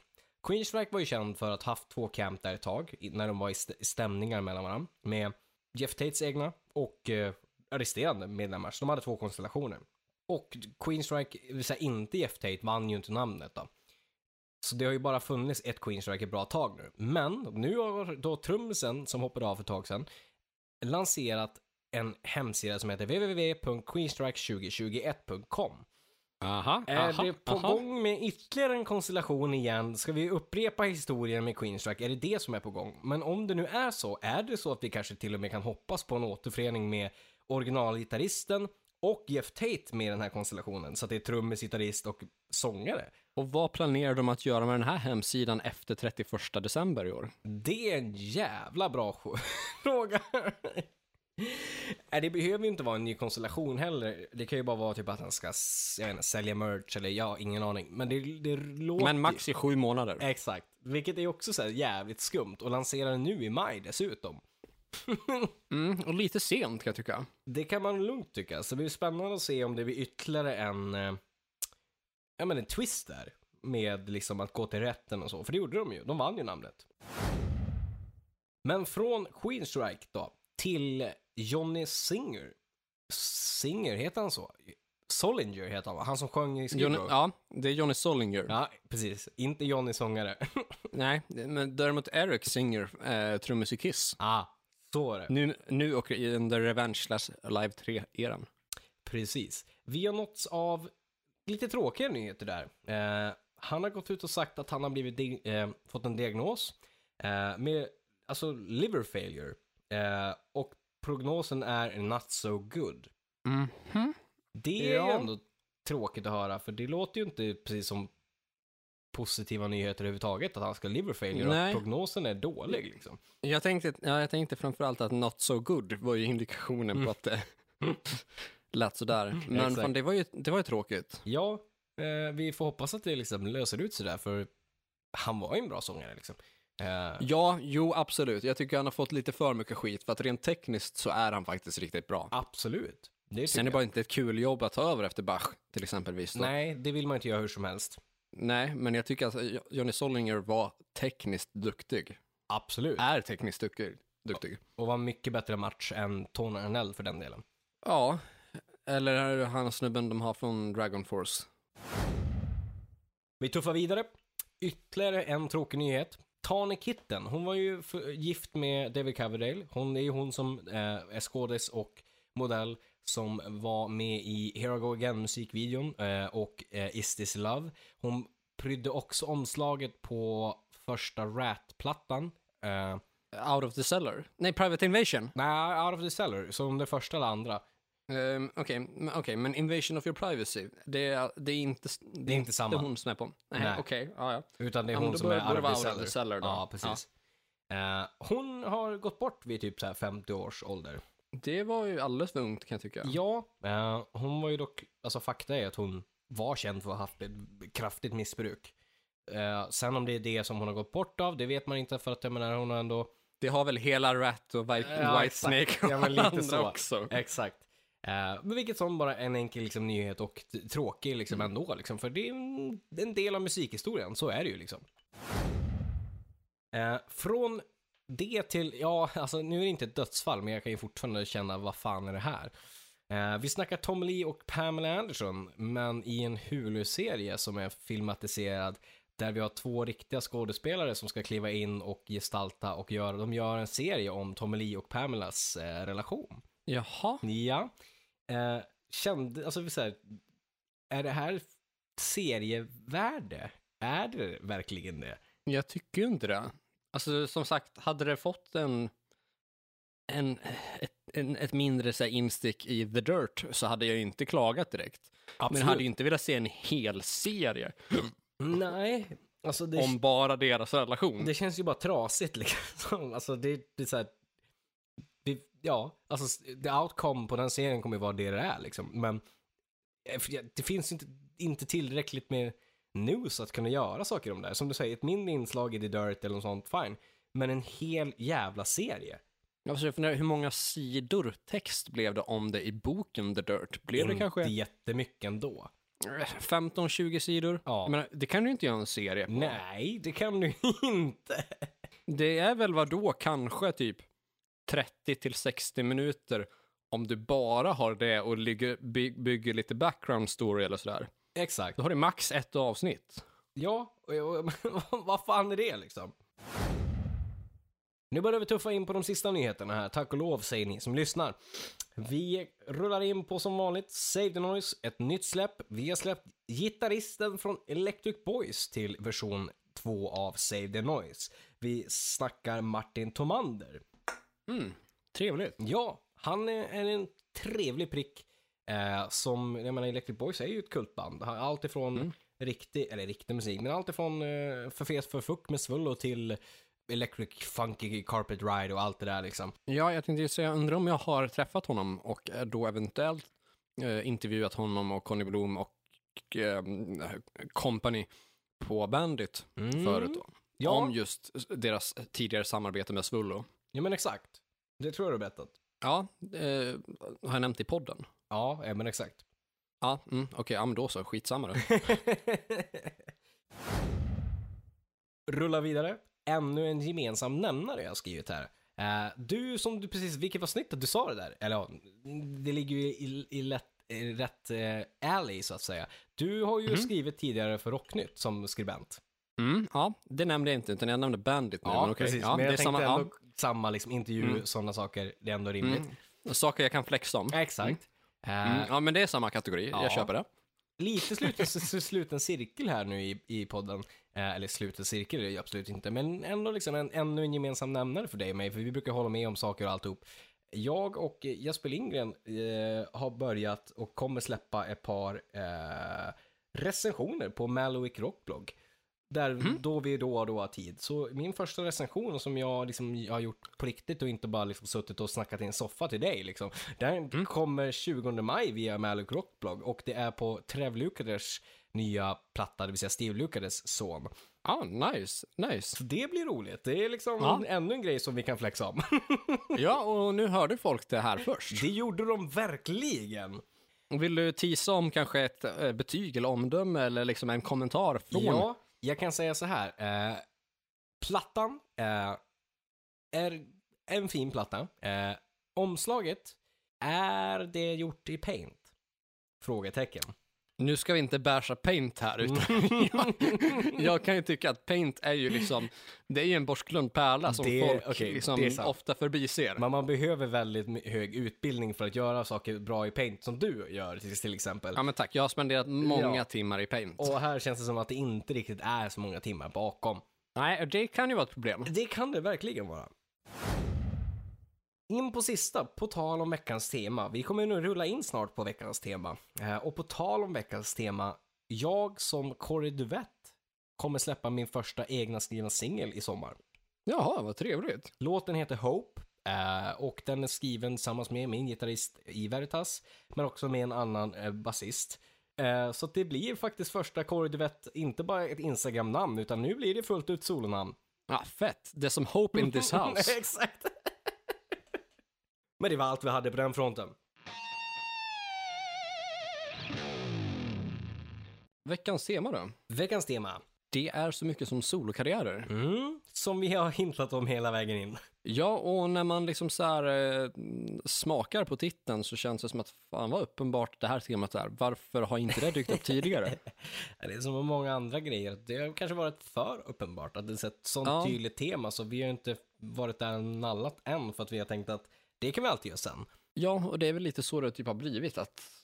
Queenstrike var ju känd för att ha haft två camp där ett tag, när de var i st- stämningar mellan varandra. Med Jeff Tates egna och eh, resterande medlemmar, så de hade två konstellationer. Och Queenstrike, det vill säga inte Jeff Tate, vann ju inte namnet då. Så det har ju bara funnits ett Queenstrike ett bra tag nu. Men nu har då trummisen som hoppade av för ett tag sedan lanserat en hemsida som heter www.queenstrike2021.com. Aha, Är det på gång med ytterligare en konstellation igen? Ska vi upprepa historien med Queenstrike? Är det det som är på gång? Men om det nu är så, är det så att vi kanske till och med kan hoppas på en återförening med originalgitarristen och Jeff Tate med i den här konstellationen? Så att det är trummis, gitarrist och sångare. Och vad planerar de att göra med den här hemsidan efter 31 december i år? Det är en jävla bra fråga. Nej, det behöver ju inte vara en ny konstellation heller. Det kan ju bara vara typ att han ska jag vet inte, sälja merch eller ja, ingen aning. Men det, det låter Men max i sju månader. Exakt. Vilket är också så jävligt skumt och lanserar nu i maj dessutom. Mm, och lite sent kan jag tycka. Det kan man lugnt tycka. Så det blir spännande att se om det blir ytterligare en, eh, ja men en twist där. Med liksom att gå till rätten och så. För det gjorde de ju. De vann ju namnet. Men från Queenstrike då, till Johnny Singer. Singer, heter han så? Solinger heter han va? Han som sjöng i Skid Johnny, Row. ja, det är Johnny Solinger. Ja, precis. Inte Johnny sångare. Nej, men däremot Eric Singer, eh, trummis i Kiss. ah, så var det. Nu, nu och i där Revenge slash Live 3-eran. Precis. Vi har nåtts av lite tråkiga nyheter där. Eh, han har gått ut och sagt att han har blivit eh, fått en diagnos eh, med alltså liver failure. Eh, och prognosen är not so good. Mhm. Det är ju Ja. ändå tråkigt att höra, för det låter ju inte precis som positiva nyheter överhuvudtaget att han ska liver failure och Nej. att prognosen är dålig liksom. Jag tänkte, ja, jag tänkte framförallt att not so good var ju indikationen på att det lät sådär. Men Mm. Exakt. fan, det var ju, det var ju tråkigt. Ja, eh, vi får hoppas att det liksom löser ut sig där, för han var ju en bra sångare liksom. Eh, Ja, jo, absolut. Jag tycker han har fått lite för mycket skit, för att rent tekniskt så är han faktiskt riktigt bra. Absolut. Det Sen är det bara inte ett kul jobb att ta över efter Bach, till exempelvis. Då. Nej, det vill man inte göra hur som helst. Nej, men jag tycker att Johnny Solinger var tekniskt duktig. Absolut. Är tekniskt duktig. duktig. Och var mycket bättre match än Tony Arnell för den delen. Ja, eller han snubben de har från Dragon Force? Vi tuffar vidare. Ytterligare en tråkig nyhet. Tane Kitten, hon var ju gift med David Coverdale. Hon är ju hon som eh, är skådis och modell som var med i Here I Go Again musikvideon eh, och eh, Is This Love. Hon prydde också omslaget på första Rat-plattan. Eh, Out of the Cellar? Nej, Private Invasion. nej, Out of the Cellar, som det första eller andra. Um, Okej, men- okej, men Invasion of your privacy, det är, det är inte, det är inte samma. hon som är på. Nej, okej, ja, ja. Utan det är Ja, hon då som bör- är out out of the cellar. då. Ja, precis. Eh, hon har gått bort vid typ så här 50 års ålder. Det var ju alldeles för ungt kan jag tycka. Ja, eh, hon var ju dock, alltså fakta är att hon var känd för att ha haft ett kraftigt missbruk. Eh, sen om det är det som hon har gått bort av, det vet man inte för att jag menar hon har ändå... Det har väl hela Rat och White, Ja, White. Snake och Ja, men lite andra så. också. Exakt. Eh, men vilket som bara en enkel liksom, nyhet och tråkig liksom ändå liksom, för det är en, en del av musikhistorien, så är det ju liksom. Eh, från det till, ja, alltså nu är det inte ett dödsfall, men jag kan ju fortfarande känna, vad fan är det här? Eh, vi snackar Tom Lee och Pamela Anderson, men i en Hulu-serie som är filmatiserad, där vi har två riktiga skådespelare som ska kliva in och gestalta och göra, de gör en serie om Tom Lee och Pamelas eh, relation. Jaha. Ja. Eh, kände, alltså så här, är det här serievärde? Är det verkligen det? Jag tycker inte det. Alltså som sagt, hade det fått en, en, ett, en, ett mindre så här, instick i The Dirt så hade jag ju inte klagat direkt. Men jag hade ju inte velat se en hel serie Nej, alltså det, om bara deras relation. det känns ju bara trasigt liksom. Alltså det, det är så här, det, ja, alltså the outcome på den serien kommer ju vara det det är liksom. Men eh, det finns inte, inte tillräckligt med news att kunna göra saker om det här. Som du säger, ett mindre inslag i The Dirt eller något sånt, fine. Men en hel jävla serie. Jag försöker fundera, hur många sidor text blev det om det i boken The Dirt? Blev det inte kanske jättemycket ändå. 15-20 sidor? Ja. Men det kan du inte göra en serie på. Nej, det kan du inte. Det är väl vad då kanske typ 30 till 60 minuter om du bara har det och bygger lite background story eller sådär. Exakt. Då har du max ett avsnitt. Ja, och, och, vad fan är det liksom? Nu börjar vi tuffa in på de sista nyheterna här. Tack och lov säger ni som lyssnar. Vi rullar in på som vanligt Save the Noise, ett nytt släpp. Vi har släppt gitarristen från Electric Boys till version 2 av Save the Noise. Vi snackar Martin Tomander. Mm, trevligt. Ja, han är en trevlig prick. Eh, som, jag menar Electric Boys är ju ett kultband. Allt ifrån riktig, eller riktig musik, men allt ifrån eh, för fet för fuck med Svullo till Electric Funky Carpet Ride och allt det där liksom. Ja, jag tänkte ju säga, undrar om jag har träffat honom och eh, då eventuellt eh, intervjuat honom och Conny Blom och eh, company på Bandit Mm. förut då. Ja. Om just deras tidigare samarbete med Svullo. Ja men exakt. Det tror jag du har berättat. Ja, eh, har jag nämnt i podden? Ja, ja men exakt. Ja, mm, okej, ja men då så, skitsamma då. Rulla vidare. Ännu en gemensam nämnare jag har skrivit här. Eh, du som du precis, vilket var snyggt att du sa det där. Eller ja, det ligger ju i, i, lätt, i rätt eh, alley så att säga. Du har ju skrivit tidigare för Rocknytt som skribent. Mm, ja, det nämnde jag inte, utan jag nämnde Bandit nu. men okej, Ja, men det jag är tänkte samma, ändå samma liksom, intervju, Mm. sådana saker. Det är ändå rimligt. ja, saker jag kan flexa om. Exakt. Eh, Mm, ja, men det är samma kategori, Ja. jag köper det. lite sluten, sluten cirkel här nu i, i podden. Eh, eller sluten cirkel är det ju absolut inte, men ändå liksom en, ännu en gemensam nämnare för dig och mig, för vi brukar hålla med om saker och alltihop. Jag och Jesper Lindgren eh, har börjat och kommer släppa ett par eh, recensioner på Malowick Rockblog. Där då vi då och då har tid. Så min första recension som jag liksom jag har gjort på riktigt och inte bara liksom suttit och snackat i en soffa till dig liksom. Den kommer 20 maj via Malowick Rockblog och det är på Trev Lukaders nya platta, det vill säga Steve Lukaders son. Ja, nice, nice. Så det blir roligt. Det är liksom Ja. ännu en grej som vi kan flexa om. Ja, och nu hörde folk det här först. det gjorde de verkligen. Vill du tisa om kanske ett eh, betyg eller omdöme eller liksom en kommentar från? Ja, jag kan säga så här. Eh, plattan eh, är en fin platta. Eh, omslaget, är det gjort i paint? Frågetecken. Nu ska vi inte basha paint här, utan jag, jag kan ju tycka att paint är ju liksom, det är ju en borstglömd pärla som Det- folk okej, liksom ofta förbiser. Men man behöver väldigt hög utbildning för att göra saker bra i paint som du gör till, till exempel. Ja men tack, jag har spenderat många Ja. timmar i paint. Och här känns det som att det inte riktigt är så många timmar bakom. Nej, det kan ju vara ett problem. Det kan det verkligen vara. In på sista, på tal om veckans tema. Vi kommer nu rulla in snart på veckans tema. Eh, och på tal om veckans tema, jag som Corey Duvett kommer släppa min första egna skrivna singel i sommar. Jaha, vad trevligt. Låten heter Hope eh, och den är skriven tillsammans med min gitarrist i Veritas, men också med en annan eh, basist. Så det blir faktiskt första Corey Duvett, inte bara ett Instagram-namn, utan nu blir det fullt ut solonamn. Ja, fett. Det är som Hope in this house. Exakt. Men det var allt vi hade på den fronten. Veckans tema då? Veckans tema. Det är så mycket som solokarriärer. Mm, som vi har hintat om hela vägen in. Ja, och när man liksom så här eh, smakar på titeln så känns det som att fan vad uppenbart det här temat är. Varför har inte det dykt upp tidigare? Det är som med många andra grejer. Det har kanske varit för uppenbart att det är ett sånt Ja. tydligt tema så vi har inte varit där nallat än för att vi har tänkt att det kan vi alltid göra sen. Ja, och det är väl lite så det typ har blivit att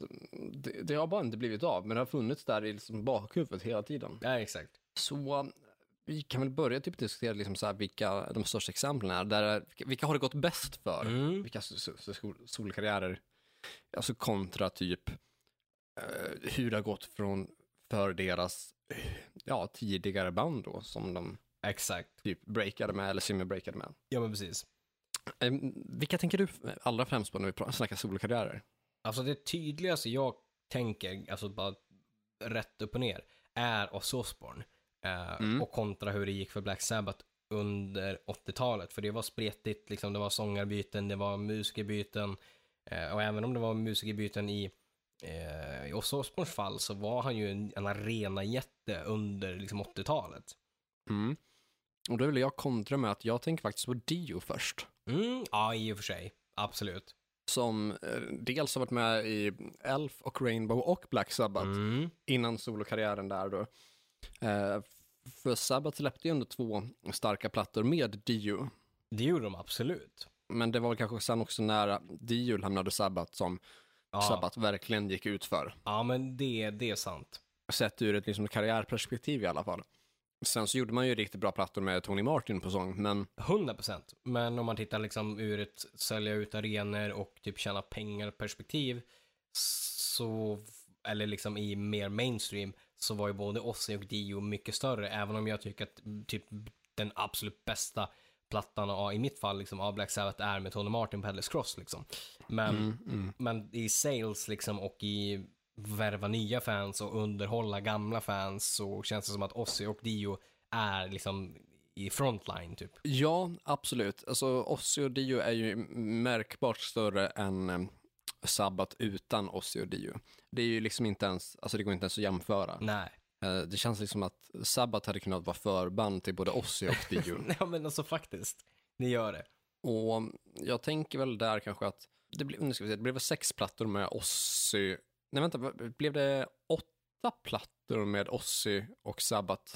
det, det har bara inte blivit av, men det har funnits där i liksom bakhuvudet hela tiden. Ja, exakt. Så vi kan väl börja typ diskutera liksom så vilka de största exemplen är. Där, vilka har det gått bäst för? Mm. Vilka so- so- sol- solkarriärer? Alltså kontra typ eh, hur det har gått från för deras ja, tidigare band då som de Exakt. typ breakade med eller semi-breakade med. Ja, men precis. Eh, vilka tänker du allra främst på när vi snackar solokarriärer? Alltså det tydligaste jag tänker, alltså bara rätt upp och ner, är Ozzy Osbourne. Eh, Mm. Och kontra hur det gick för Black Sabbath under 80-talet. För det var spretigt, liksom, det var sångarbyten, det var musikerbyten. Eh, och även om det var musikerbyten i, eh, i Ozzy Osbournes fall så var han ju en, en arena-jätte under liksom, 80-talet. Mm. Och då vill jag kontra med att jag tänker faktiskt på Dio först. Mm, ja, i och för sig. Absolut. Som eh, dels har varit med i Elf och Rainbow och Black Sabbath Mm. innan solokarriären där då. Eh, för Sabbath släppte ju ändå två starka plattor med Dio. Det gjorde de absolut. Men det var kanske sen också när Dio lämnade Sabbath som Ja, Sabbath verkligen gick ut för. ja men det, det är sant. Sett ur ett liksom, karriärperspektiv i alla fall. Sen så gjorde man ju riktigt bra plattor med Tony Martin på sång, men 100%. Men om man tittar liksom ur ett sälja ut arenor och typ tjäna pengar perspektiv så, eller liksom i mer mainstream, så var ju både Ozzy och Dio mycket större, även om jag tycker att typ den absolut bästa plattan i mitt fall liksom av Black Sabbath är med Tony Martin på Headless Cross liksom. Men, mm, mm. men i sales liksom och i värva nya fans och underhålla gamla fans så känns det som att Ozzy och Dio är liksom i frontline typ. Ja, absolut. Alltså Ozzy och Dio är ju märkbart större än eh, Sabbath utan Ozzy och Dio. Det är ju liksom inte ens, alltså det går inte ens att jämföra. Nej. Eh, Det känns liksom att Sabbath hade kunnat vara förband till både Ozzy och Dio. Ja men alltså faktiskt. Ni gör det. och jag tänker väl där kanske att det blev, nu ska vi se, det blev väl sex plattor med Ozzy. Nej vänta, blev det åtta plattor med Ozzy och Sabbath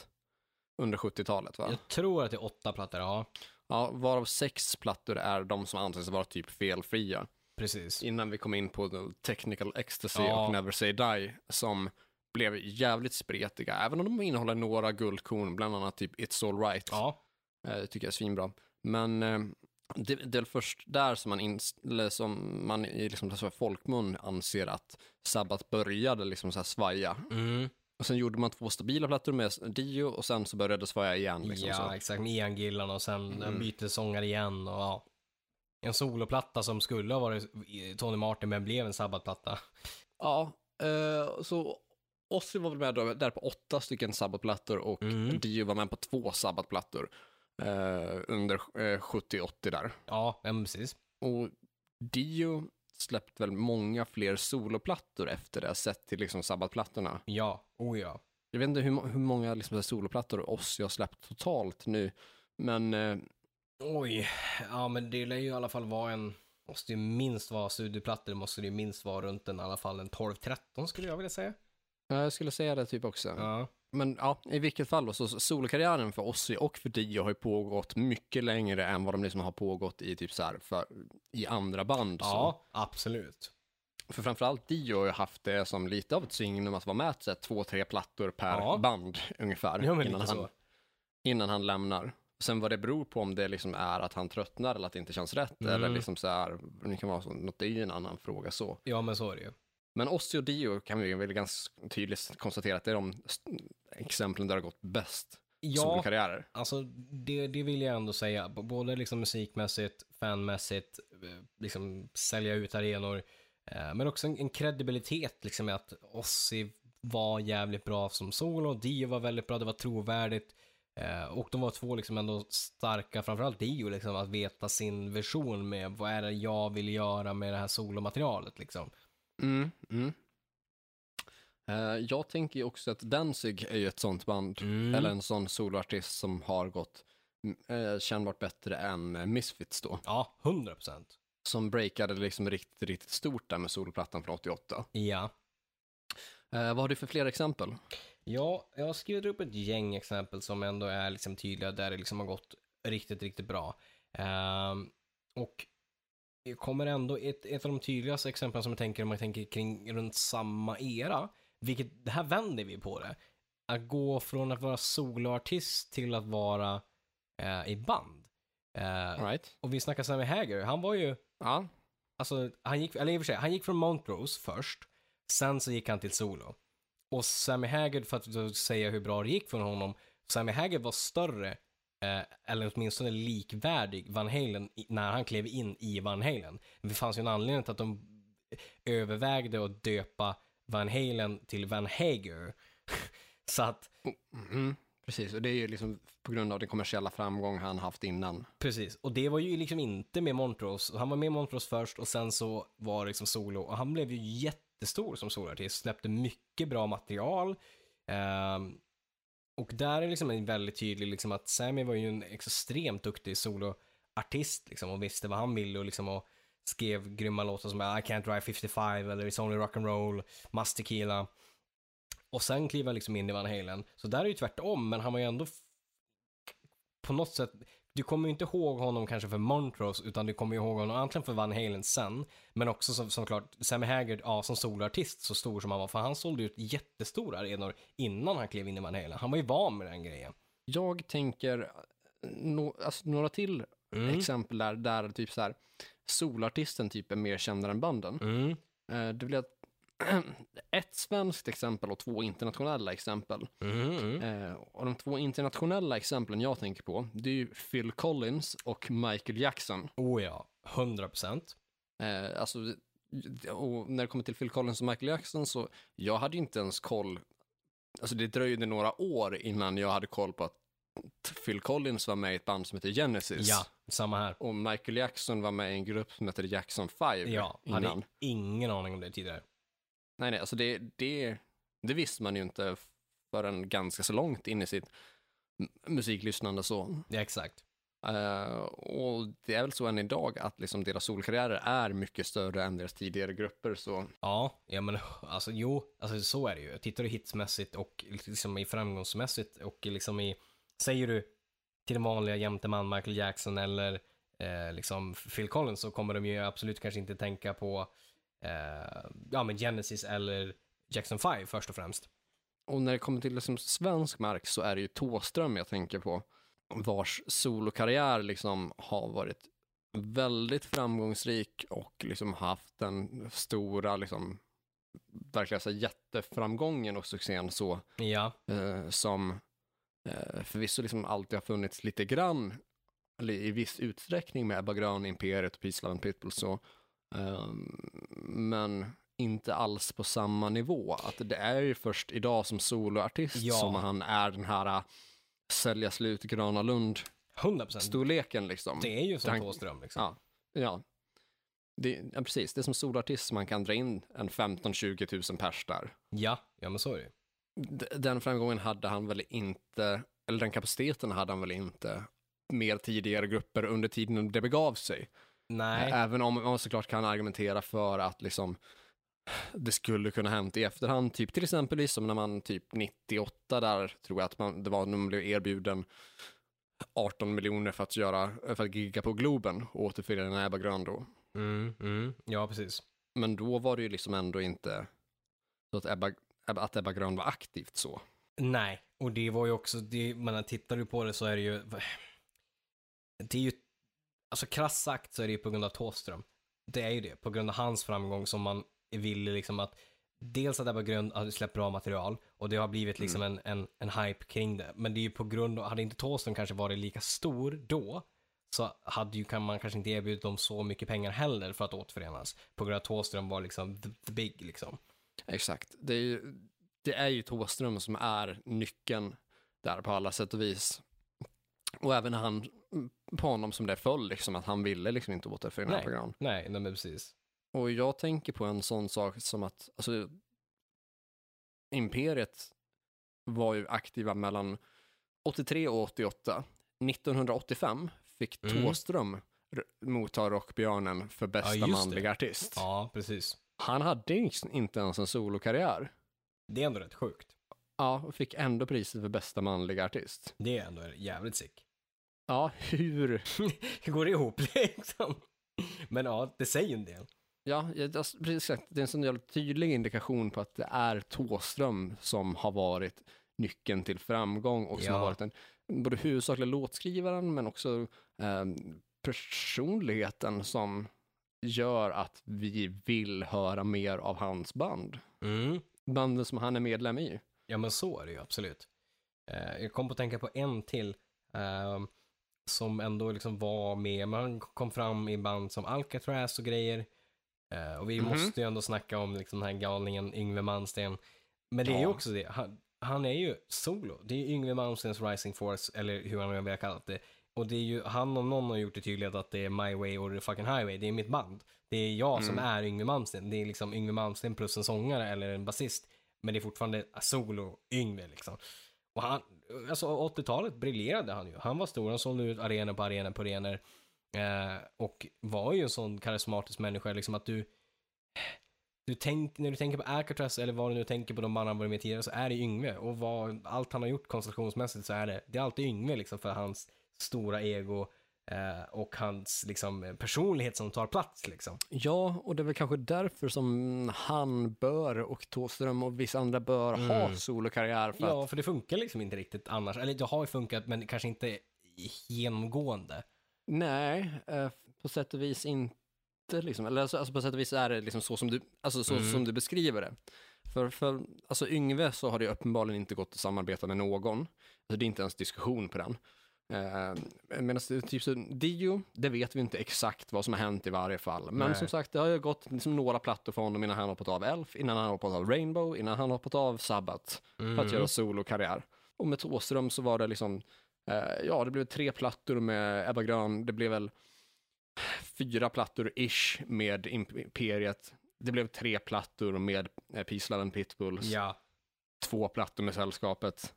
under 70-talet va? Jag tror att det är åtta plattor, ja. Ja, varav sex plattor är de som anses vara typ felfria. Precis. Innan vi kom in på Technical Ecstasy Ja. och Never Say Die som blev jävligt spretiga, även om de innehåller några guldkorn, bland annat typ It's All Right. Ja. Eh, tycker jag är svinbra. Men eh, det, det är först där som man, eller som man i liksom så här folkmun anser att Sabbath började liksom så här svaja. Mm. Och sen gjorde man två stabila plattor med Dio och sen så började det svaja igen. Liksom, ja, så. exakt. Med Ian Gillan och sen Mm. byter sångare igen och ja. En soloplatta som skulle ha varit Tony Martin men blev en sabbatplatta. Ja, eh, så Ozzy var väl med där på åtta stycken sabbatplattor och Mm. Dio var med på två sabbatplattor eh, under eh, 70-80 där. Ja, ja men precis. Och Dio släppte väl många fler soloplattor efter det, sett till liksom sabbatplattorna. Ja, oh ja. Jag vet inte hur, hur många liksom, soloplattor Ozzy har släppt totalt nu, men eh, Oj, ja men det lär ju i alla fall vara en, måste ju minst vara studioplattor, måste det ju minst vara runt en, i alla fall en 12-13 skulle jag vilja säga. jag skulle säga det typ också. Ja. Men ja, i vilket fall då, så solokarriären för Ozzy och för Dio har ju pågått mycket längre än vad de liksom har pågått i typ så här för, i andra band. Så. Ja, absolut. För framförallt Dio har ju haft det som lite av ett signum att vara med så här, två, tre plattor per Ja. band ungefär. Ja, innan, han, innan han lämnar. Sen vad det beror på om det liksom är att han tröttnar eller att det inte känns rätt Mm. eller liksom så här, det kan vara så, något, det är ju en annan fråga så. Ja, men så är det ju. Men Ozzy och Dio kan vi väl ganska tydligt konstatera att det är de exemplen där det har gått bäst Ja, solokarriärer. alltså det, det vill jag ändå säga. Både liksom musikmässigt, fanmässigt, eh, liksom sälja ut arenor. eh, Men också en, en kredibilitet liksom med att Ozzy var jävligt bra som solo, Dio var väldigt bra, det var trovärdigt. Eh, Och de var två liksom ändå starka, framförallt Dio, liksom, att veta sin version med vad är det jag vill göra med det här solomaterialet liksom. Mm, mm. Eh, jag tänker ju också att Danzig är ju ett sånt band, Mm. eller en sån soloartist som har gått uh, kännbart bättre än eh, Misfits då. Ja, 100 procent. Som breakade liksom riktigt, riktigt stort där med soloplattan från 88. Ja. Eh, vad har du för fler exempel? Ja, jag har skrivit upp ett gäng exempel som ändå är liksom tydliga där det liksom har gått riktigt, riktigt bra. Ehm, och det kommer ändå, ett, ett av de tydligaste exemplen som jag tänker om man tänker kring runt samma era, vilket, det här vänder vi på det. Att gå från att vara soloartist till att vara eh, i band. Eh, right. och vi snackar Sammy Hager, han var ju, Ja. Alltså, han gick, eller i och för sig, han gick från Montrose först, sen så gick han till solo. Och Sammy Haggard, för att säga hur bra det gick för honom, Sammy Haggard var större, eller åtminstone likvärdig Van Halen när han klev in i Van Halen. Det fanns ju en anledning till att de övervägde att döpa Van Halen till Van Hager. Så att, Mm, precis, och det är ju liksom på grund av den kommersiella framgång han haft innan. precis. Och det var ju liksom inte med Montrose. Han var med Montrose först och sen så var det liksom solo. Och han blev ju jättestor som soloartist. Släppte mycket bra material. Ehm, och där är liksom en väldigt tydlig liksom att Sammy var ju en extremt duktig soloartist liksom och visste vad han ville och liksom och skrev grymma låtar som I can't drive 55 eller It's only rock'n'roll, Must Tequila. Och sen kliva han liksom in i Van Halen. Så där är ju tvärtom, men han var ju ändå på något sätt, du kommer ju inte ihåg honom kanske för Montrose, utan du kommer ihåg honom antingen för Van Halen sen, men också som, som klart, Sammy Haggard, ja, som soloartist så stor som han var, för han sålde ut jättestora arenor innan han klev in i Van Halen. Han var ju van med den grejen. Jag tänker no, alltså, några till Mm. exempel där, där typ så här solartisten typ är mer känd än banden. Mm. Eh, det blir att ett svenskt exempel och två internationella exempel. Mm. Eh, och de två internationella exemplen jag tänker på, det är ju Phil Collins och Michael Jackson. Oh ja, 100 procent. Eh, alltså, och när det kommer till Phil Collins och Michael Jackson så, jag hade inte ens koll, alltså det dröjde några år innan jag hade koll på att Phil Collins var med i ett band som heter Genesis. Ja, samma här. Och Michael Jackson var med i en grupp som heter Jackson 5 Ja, innan. hade ingen aning om det tidigare. Nej, nej, alltså det, det, det visste man ju inte förrän ganska så långt in i sitt musiklyssnande så. Ja, exakt. Eh, och det är väl så än idag att liksom deras solkarriärer är mycket större än deras tidigare grupper så. Ja, ja men alltså jo, alltså så är det ju. Tittar du hitsmässigt och liksom i framgångsmässigt och liksom i, säger du till den vanliga jämte man Michael Jackson eller eh, liksom Phil Collins så kommer de ju absolut kanske inte tänka på eh, ja men Genesis eller Jackson 5 först och främst. Och när det kommer till liksom svensk mark så är det ju Tåström jag tänker på. Vars solokarriär liksom har varit väldigt framgångsrik och liksom haft den stora liksom verkligen så jätteframgången och succén så Ja, eh, som eh, förvisso liksom alltid har funnits lite grann, eller i viss utsträckning med Ebba Grön, Imperiet och Peace, Love and Pitbull så, men inte alls på samma nivå. Att det är ju först idag som soloartist Ja. som han är den här äh, sälja slut Gröna Lund-storleken 100%. liksom. Det är ju som Thåström liksom. Ja, ja. Det, ja, precis. Det är som soloartist som man kan dra in en 15-20 tusen pers där. Ja, ja men så är det Den framgången hade han väl inte, eller den kapaciteten hade han väl inte med tidigare grupper under tiden det begav sig. Nej, Även om man såklart kan argumentera för att liksom det skulle kunna hänt i efterhand, typ till exempel som när man typ 98 där tror jag att man, det var när man blev erbjuden 18 miljoner för att göra, för att gigga på Globen och återförena Ebba Grön då. mm, mm, ja precis. Men då var det ju liksom ändå inte så att Ebba, att Ebba Grön var aktivt så. Nej, och det var ju också, det, men tittar du på det så är det ju, det är ju, alltså krasst sagt så är det ju på grund av Thåström. Det är ju det, på grund av hans framgång som man ville liksom att, dels att Ebba Grön hade släppt bra material och det har blivit liksom en, en, en hype kring det. Men det är ju på grund av, hade inte Thåström kanske varit lika stor då, så hade ju, kan man kanske inte erbjudit dem så mycket pengar heller för att återförenas. På grund av att Thåström var liksom the, the big liksom. Exakt. Det är ju, det är ju Thåström som är nyckeln där på alla sätt och vis. Och även han, på honom som det föll, liksom, att han ville liksom inte återförena Nej. Grön. Nej, nej men precis. Och jag tänker på en sån sak som att, alltså, Imperiet var ju aktiva mellan 83 och 88. 1985 fick Mm. Thåström r- motta Rockbjörnen för bästa det. manliga artist. Ja, precis. Han hade inte ens en solokarriär. Det är ändå rätt sjukt. Ja, och fick ändå priset för bästa manliga artist. Det är ändå jävligt sick. Ja, hur? Hur går det ihop liksom? Men ja, det säger en del. Ja, alltså, precis sagt. Det är en sån jävla tydlig indikation på att det är Thåström som har varit nyckeln till framgång och som Ja. har varit den både huvudsakliga låtskrivaren men också eh, personligheten som gör att vi vill höra mer av hans band. Mm. Banden som han är medlem i. Ja, men så är det ju absolut. Eh, jag kom på att tänka på en till ehm, som ändå liksom var med, men han kom fram i band som Alcatraz och grejer. Eh, och vi Mhm. måste ju ändå snacka om liksom den här galningen Yngwie Malmsteen. Men det är ju också det, han, han är ju solo. Det är ju Yngwie Malmsteens Rising Force, eller hur han nu vill kalla det. Och det är ju, han om någon har gjort det tydligt att det är My Way or the fucking Highway. Det är mitt band. Det är jag som är Yngwie Malmsteen. Det är liksom Yngwie Malmsteen plus en sångare eller en basist. Men det är fortfarande solo Yngve liksom. Och han, alltså 80-talet briljerade han ju. Han var stor, han sålde ut arenor på arenor på arenor. Eh, och var ju en sån karismatisk människa liksom att du du tänk, när du tänker på Alcatraz eller vad du nu tänker på de man han varit med tidigare så är det Yngve. Och vad, allt han har gjort konstellationsmässigt så är det, det är alltid Yngve liksom för hans stora ego och hans liksom personlighet som tar plats liksom. Ja, och det är väl kanske därför som han bör och Thåström och vissa andra bör ha Mm. solokarriär. För Ja, att, för det funkar liksom inte riktigt annars. Eller det har ju funkat men kanske inte genomgående. nej, eh, på sätt och vis inte liksom. Eller alltså, alltså på sätt och vis är det liksom så som du, alltså så Mm. som du beskriver det. För, för alltså Yngve så har det uppenbarligen inte gått att samarbeta med någon. Alltså det är inte ens diskussion på den. Eh, Medan det, typ så, Dio, det vet vi inte exakt vad som har hänt i varje fall. Men Nej. som sagt, det har ju gått liksom några plattor för honom innan han hoppat av Elf, innan han hoppat av Rainbow, innan han hoppat av Sabbath för Mm. att göra solokarriär. Och med Thåström så var det liksom, eh, ja det blev tre plattor med Ebba Grön, det blev väl fyra plattor ish med Imperiet, det blev tre plattor med eh, Peace, Love and Pitbulls, Ja. två plattor med Sällskapet.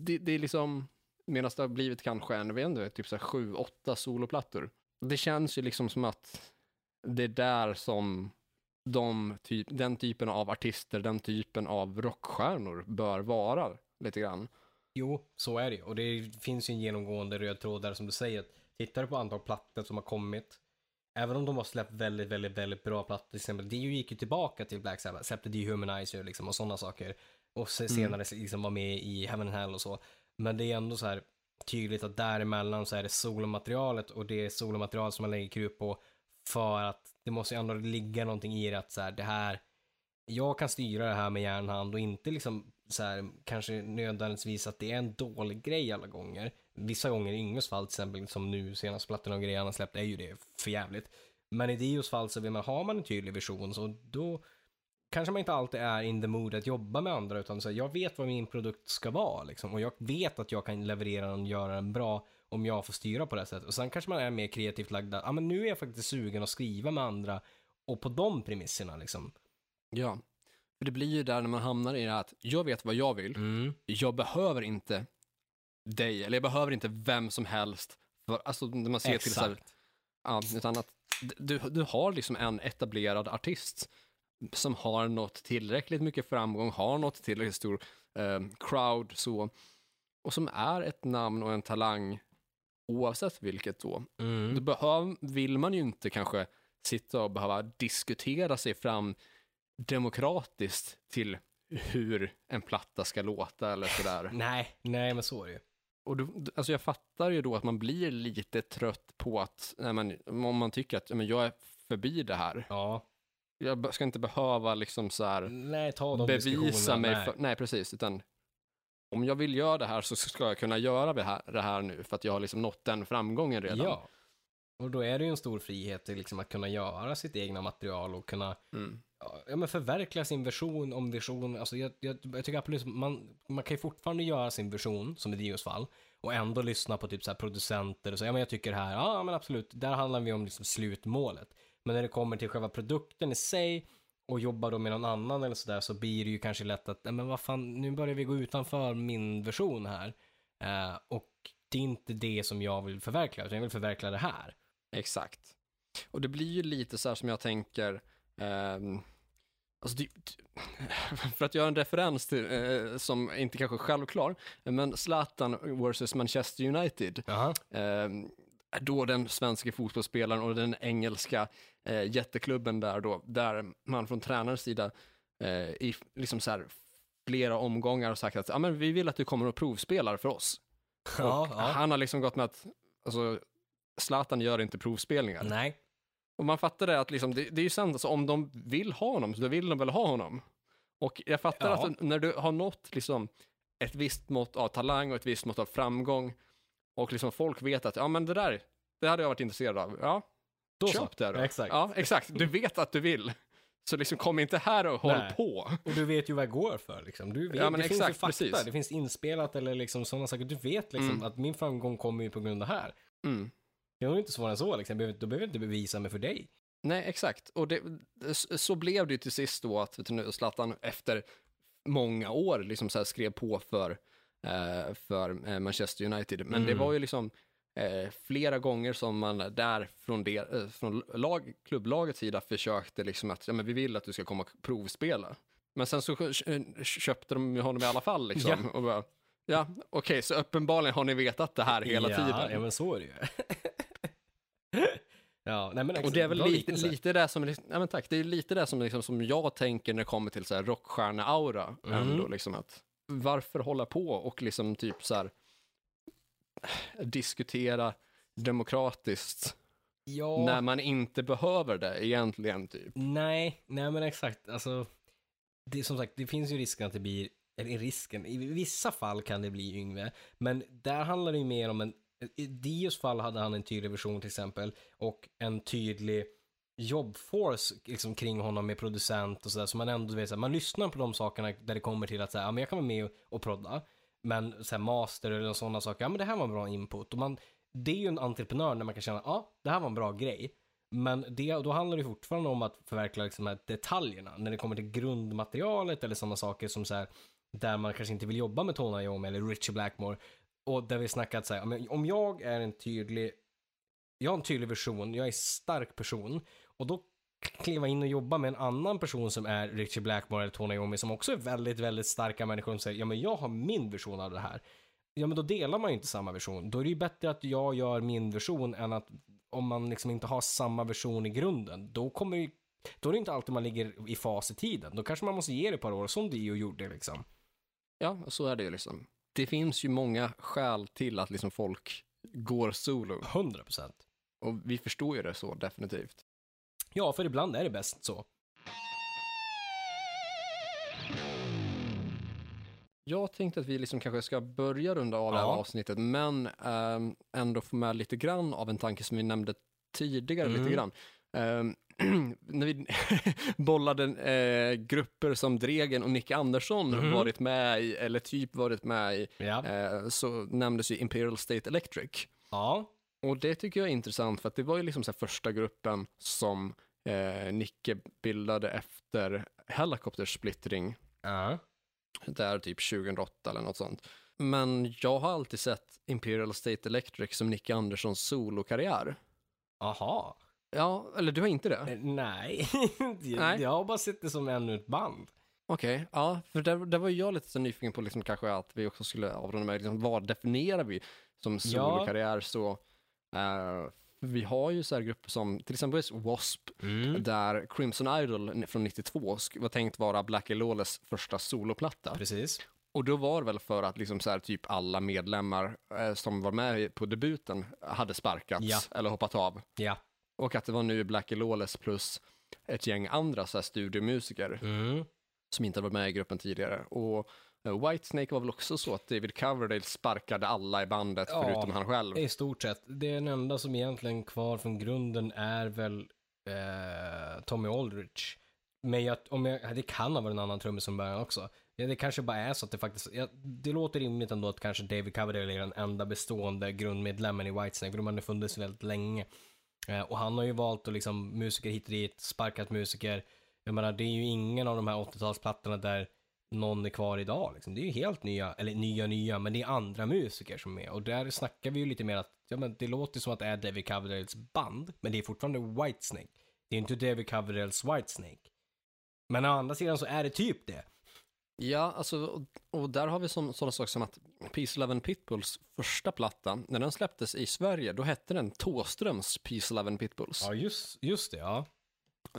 Det, det är liksom, medan det har blivit kanske en, vet inte, typ så här sju, åtta soloplattor. Det känns ju liksom som att det är där som de typ, den typen av artister, den typen av rockstjärnor bör vara lite grann. Jo, så är det ju. Och det finns ju en genomgående röd tråd där som du säger. Tittar du på antal plattor som har kommit. Även om de har släppt väldigt, väldigt, väldigt bra plattor. Till exempel, Dio gick ju tillbaka till Black Sabbath. Släppte Dehumanizer liksom och sådana saker. Och se- senare liksom var med i Heaven and Hell och så. Men det är ändå så här tydligt att däremellan så är det solomaterialet och det är solomaterial som man lägger krut på. För att det måste ju ändå ligga någonting i det att så här, det här jag kan styra det här med järnhand och inte liksom så här, kanske nödvändigtvis att det är en dålig grej alla gånger. Vissa gånger i Yngves fall till exempel, som nu senast, plattorna och grejer han har släppt, är ju det för jävligt. Men i Dios fall så vill man, har man en tydlig vision så då kanske man inte alltid är in the mood att jobba med andra utan så här, jag vet vad min produkt ska vara liksom och jag vet att jag kan leverera den och göra den bra om jag får styra på det sättet. Och sen kanske man är mer kreativt lagd, ja men nu är jag faktiskt sugen att skriva med andra och på de premisserna liksom. Ja, för det blir ju där när man hamnar i det här att jag vet vad jag vill, Mm. jag behöver inte dig, eller jag behöver inte vem som helst. För, alltså när man ser till så här, Exakt. ja, utan att du, du har liksom en etablerad artist som har nått tillräckligt mycket framgång, har nått tillräckligt stor eh, crowd så, och som är ett namn och en talang oavsett vilket då. Mm. Då behöv, vill man ju inte kanske sitta och behöva diskutera sig fram demokratiskt till hur en platta ska låta eller sådär. Nej, nej men så är det ju. Och då, alltså jag fattar ju då att man blir lite trött på att, nej men, om man tycker att men jag är förbi det här. Ja. Jag ska inte behöva liksom så här Nej, bevisa mig nej. för, nej precis, utan om jag vill göra det här så ska jag kunna göra det här, det här nu för att jag har liksom nått den framgången redan. Ja. Och då är det ju en stor frihet till liksom att kunna göra sitt egna material och kunna Mm. ja, men förverkliga sin vision om vision. Alltså jag, jag, jag tycker absolut, man, man kan ju fortfarande göra sin vision, som i Dios fall, och ändå lyssna på typ så producenter och så, ja men jag tycker det här, ja men absolut, där handlar vi om liksom slutmålet. Men när det kommer till själva produkten i sig och jobbar då med någon annan eller sådär så blir det ju kanske lätt att, men vad fan, nu börjar vi gå utanför min version här. Eh, och det är inte det som jag vill förverkliga, utan jag vill förverkliga det här. Exakt. Och det blir ju lite så här som jag tänker, ehm, alltså det, för att göra en referens till, eh, som inte kanske är självklar, men Zlatan versus Manchester United, Jaha. ehm, då den svenska fotbollsspelaren och den engelska eh, jätteklubben där då, där man från tränarens sida eh, i liksom så här flera omgångar har sagt att ja, men vi vill att du kommer och provspelar för oss. Ja, och ja. Han har liksom gått med att, alltså, Zlatan gör inte provspelningar. Nej. Och man fattar det att liksom, det, det är ju sant, alltså, om de vill ha honom, så då vill de väl ha honom. Och jag fattar Ja. att när du har nått liksom, ett visst mått av talang och ett visst mått av framgång och liksom folk vet att ja men det där, det hade jag varit intresserad av. Ja, Då så. köp det då. Exakt. Ja, exakt. Du vet att du vill. Så liksom kom inte här och håll Nej. på. Och du vet ju vad jag går för liksom. Du vet, Ja, men det finns exakt, ju fakta, precis. det finns inspelat eller liksom sådana saker. Du vet liksom Mm. att min framgång kommer ju på grund av det här. Mm. Det är nog inte svårare än så liksom. Jag behöver- Då behöver jag inte bevisa mig för dig. Nej, exakt. Och det, så blev det ju till sist då att nu, Zlatan efter många år liksom så skrev på för, eh, för eh, Manchester United. Men det Mm. var ju liksom eh, flera gånger som man där från, det, eh, från lag, klubblagets sida försökte liksom att ja, men vi vill att du ska komma och provspela. Men sen så kö- köpte de honom i alla fall liksom. Ja. Och bara, ja, okej, så uppenbarligen har ni vetat det här hela ja, tiden. Ja, men så är det ju. ja, nej men Och det är väl lite, lite det som, ja, men tack, det är lite det som, liksom, som jag tänker när det kommer till så här rockstjärne-aura. Mm. Ändå, liksom att, varför hålla på och liksom typ så här diskutera demokratiskt Ja. när man inte behöver det egentligen typ. Nej, nej men exakt. Alltså, det, är som sagt, det finns ju risken att det blir, eller risken, i vissa fall kan det bli Yngve, men där handlar det ju mer om en, i Dios fall hade han en tydlig version till exempel, och en tydlig jobbforce liksom, kring honom med producent och sådär, så man ändå vet, så här, man lyssnar på de sakerna där det kommer till att säga, ja men jag kan vara med och, och prodda, men så här, master eller sådana saker, ja men det här var en bra input, och man, det är ju en entreprenör när man kan känna, ja, det här var en bra grej, men det, då handlar det fortfarande om att förverkliga liksom de här detaljerna. När det kommer till grundmaterialet eller sådana saker som så här, där man kanske inte vill jobba med Tony Iommi eller Richie Blackmore. Och där vi snackat så här, om jag är en tydlig, jag har en tydlig vision, jag är en stark person och då kliva in och jobba med en annan person som är Richie Blackmore eller Tony Iommi som också är väldigt, väldigt starka människor som säger, ja men jag har min version av det här. Ja men då delar man ju inte samma version. Då är det ju bättre att jag gör min version än att om man liksom inte har samma version i grunden, då kommer ju, då är det inte alltid man ligger i fas i tiden. Då kanske man måste ge det ett par år, som Dio gjorde liksom. Ja, så är det ju liksom. Det finns ju många skäl till att liksom folk går solo. 100 procent. Och vi förstår ju det så definitivt. Ja, för ibland är det bäst så. Jag tänkte att vi liksom kanske ska börja runda av det här avsnittet, men ehm, ändå få med lite grann av en tanke som vi nämnde tidigare Mm. lite grann. Ehm, när vi bollade eh, grupper som Dregen och Nick Andersson Mhm. varit med i, eller typ varit med i, Ja. eh, så nämndes ju Imperial State Electric. Ja. Och det tycker jag är intressant för att det var ju liksom så första gruppen som eh, Nicke bildade efter Helicopter Splittering Ja. där typ 2008 eller något sånt. Men jag har alltid sett Imperial State Electric som Nicke Anderssons solokarriär. Aha. Ja, eller du har inte det? Eh, Nej. Nej. Jag har bara sett det som ännu ett band. Okej, ja, för där, där var jag lite så nyfiken på liksom kanske att vi också skulle avrunda med liksom, vad definierar vi som solokarriär så eh, vi har ju så här grupper som till exempel W.A.S.P. Mm. där Crimson Idol från 92 sk- var tänkt vara Blackie Lawless första soloplatta. Precis. Och då var det väl för att liksom så här, typ alla medlemmar eh, som var med på debuten hade sparkats Ja. eller hoppat av. Ja. Och att det var nu Blackie Lawless plus ett gäng andra så här, studiomusiker Mm. som inte hade varit med i gruppen tidigare. Och Whitesnake var väl också så att David Coverdale sparkade alla i bandet Ja. förutom han själv. I stort sett. Det enda som egentligen kvar från grunden är väl eh, Tommy Aldrich. Men jag, om jag, det kan ha varit en annan trummis från början också. Ja, det kanske bara är så att det faktiskt, ja, det låter rimligt ändå att kanske David Coverdale är den enda bestående grundmedlemmen i Whitesnake, för de har funnits väldigt länge. Eh, och han har ju valt att liksom, musiker hit och dit, sparkat musiker. Jag menar, det är ju ingen av de här 80-talsplattorna där någon är kvar idag. Liksom. Det är ju helt nya, eller nya nya, men det är andra musiker som är. Och där snackar vi ju lite mer att, ja men det låter som att det är David Coverdales band, men det är fortfarande Whitesnake. Det är inte David Coverdales Whitesnake. Men å andra sidan så är det typ det. Ja, alltså, och, och där har vi sådana saker som att Peace Love and Pitbulls första platta, när den släpptes i Sverige, då hette den Tåströms Peace Love and Pitbulls. Ja, just, just det, ja.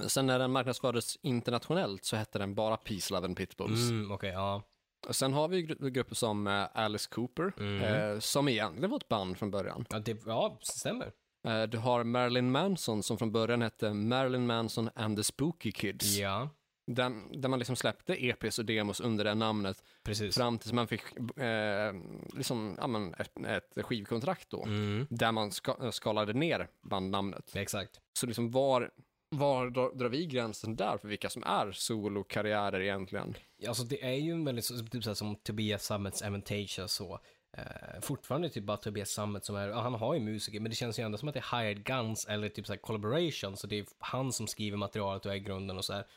Sen när den marknadsfördes internationellt så hette den bara Peace Love and Pitbulls. Mm, okej, ja. Och sen har vi gru- grupper som eh, Alice Cooper, Mm. eh, som egentligen var ett band från början. Ja, det, ja, stämmer. Eh, du har Marilyn Manson som från början hette Marilyn Manson and the Spooky Kids. Ja. där, där man liksom släppte EPs och demos under det namnet Precis. fram tills man fick eh, liksom, ja, men ett, ett skivkontrakt då, Mm. där man ska, skalade ner bandnamnet. Exakt. Så liksom var, var drar, vi gränsen där för vilka som är solokarriärer egentligen? Alltså det är ju en väldigt, typ såhär som Tobias Summets Aventasia så. Eh, fortfarande typ bara Tobias Sammet som är, ja, han har ju musiker, men det känns ju ändå som att det är hired guns eller typ såhär collaboration, så det är han som skriver materialet och är grunden och såhär.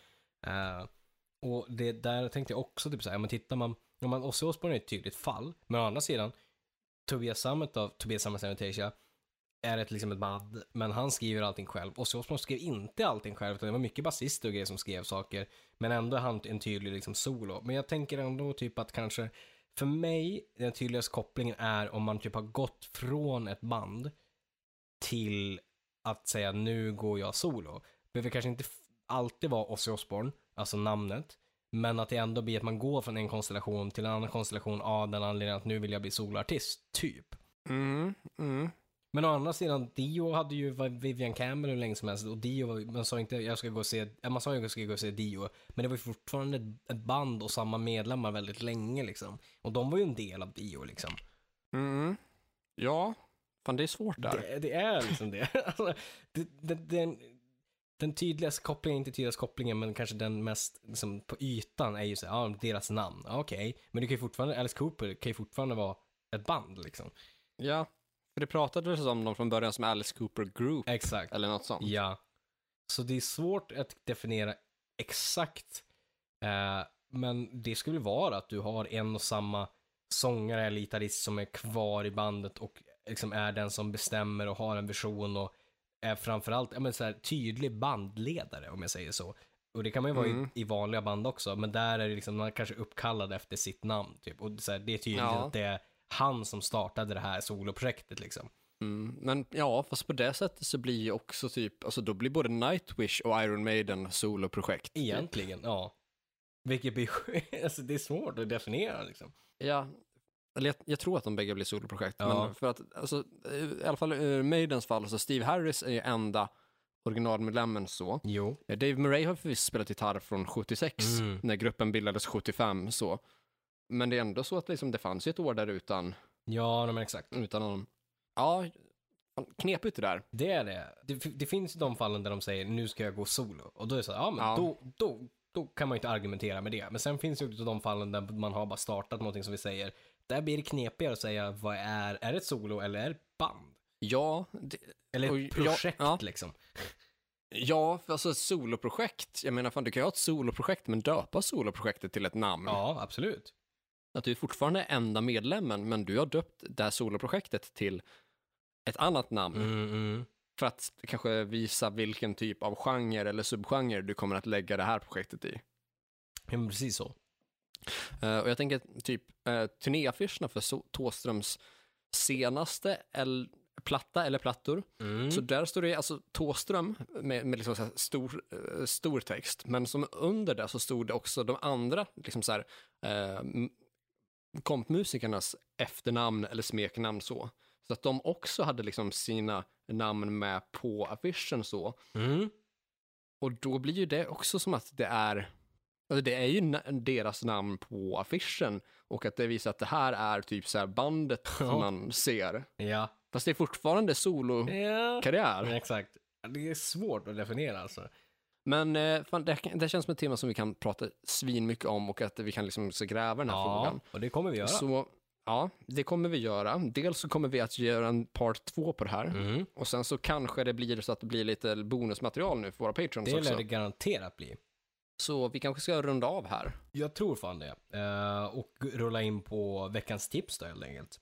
Eh, och det där tänkte jag också typ såhär, men tittar man, om man, Ozzy Osbourne är ett tydligt fall, men å andra sidan, Tobias Sammet av Tobias Sammets Avantasia är ett, liksom ett band, men han skriver allting själv. Ozzy Osbourne skrev inte allting själv, utan det var mycket basister och grejer som skrev saker. Men ändå är han en tydlig liksom solo. Men jag tänker ändå typ att kanske, för mig, den tydligaste kopplingen är om man typ har gått från ett band till att säga nu går jag solo. Behöver kanske inte alltid vara Ozzy Osbourne, alltså namnet. Men att det ändå blir att man går från en konstellation till en annan konstellation av den anledningen att nu vill jag bli soloartist, typ. Mm, mm. Men å andra sidan, Dio hade ju Vivian Campbell hur länge som helst och Dio, var- man sa inte jag ska gå och se, man sa jag ska gå och se Dio, men det var ju fortfarande ett- band och samma medlemmar väldigt länge liksom. Och de var ju en del av Dio liksom. Mm. Ja, fan det är svårt där. Det, det är liksom det. alltså, det, det den, den tydligaste kopplingen, inte tydligaste kopplingen, men kanske den mest liksom, på ytan är ju så här, ja, deras namn. Okej, men det kan ju fortfarande, Alice Cooper kan ju fortfarande vara ett band liksom. Ja, för det pratades om dem från början som Alice Cooper Group Exakt. eller något sånt. Ja. Så det är svårt att definiera exakt. Eh, men det skulle vara att du har en och samma sångare eller gitarrist som är kvar i bandet och liksom är den som bestämmer och har en vision och är framförallt ja, men så här, tydlig bandledare om jag säger så. Och det kan man ju vara Mm. i, i vanliga band också, men där är det liksom, man kanske uppkallad efter sitt namn typ. Och så här, det är tydligt Ja. att det är han som startade det här soloprojektet liksom. Mm. Men ja, fast på det sättet så blir ju också typ, alltså då blir både Nightwish och Iron Maiden soloprojekt. typ. Egentligen, ja. Vilket blir alltså det är svårt att definiera liksom. Ja, eller jag, jag tror att de bägge blir soloprojekt. Ja. Men för att, alltså, i alla fall i Maidens fall, så Steve Harris är ju enda originalmedlemmen så. Jo. Eh, Dave Murray har förvisso spelat gitarr från 76, Mm. när gruppen bildades 75 så. Men det är ändå så att liksom, det fanns ju ett år där utan, Ja, men exakt. utan någon, ja, knepigt det där. Det är det. det. Det finns de fallen där de säger nu ska jag gå solo. Och då är det så här, ja men Ja. Då, då, då kan man ju inte argumentera med det. Men sen finns det ju de fallen där man har bara startat någonting som vi säger. Där blir det knepigare att säga vad är, är det ett solo eller är det ett band? Ja, det, Eller ett projekt ja, ja. liksom. ja, för alltså ett soloprojekt, jag menar fan du kan ju ha ett soloprojekt men döpa soloprojektet till ett namn. Ja, absolut. Att du är fortfarande enda medlemmen men du har döpt det här soloprojektet till ett annat namn. Mm, mm. För att kanske visa vilken typ av genre eller subgenre du kommer att lägga det här projektet i. Ja, precis så. Eh, och jag tänker typ uh, turnéaffischerna för so- Thåströms senaste el- platta eller plattor. Mm. Så där står det alltså Thåström med, med liksom så stor, eh, stor text. Men som under det så stod det också de andra liksom så här, m- kompmusikernas efternamn eller smeknamn så. Så att de också hade liksom sina namn med på affischen så. Mm. Och då blir ju det också som att det är, alltså det är ju deras namn på affischen och att det visar att det här är typ så här bandet som Ja. man ser. Ja. Fast det är fortfarande solokarriär. Ja. Exakt. Det är svårt att definiera alltså. Men eh, fan, det, det känns som ett tema som vi kan prata svin mycket om och att vi kan liksom så gräva den här Ja, frågan. och det kommer vi göra. Så ja, det kommer vi göra. Dels så kommer vi att göra en part två på det här. Mm. Och sen så kanske det blir så att det blir lite bonusmaterial nu för våra patrons Det också. lär det garanterat bli. Så vi kanske ska runda av här. Jag tror fan det. Eh, och rulla in på veckans tips då helt enkelt.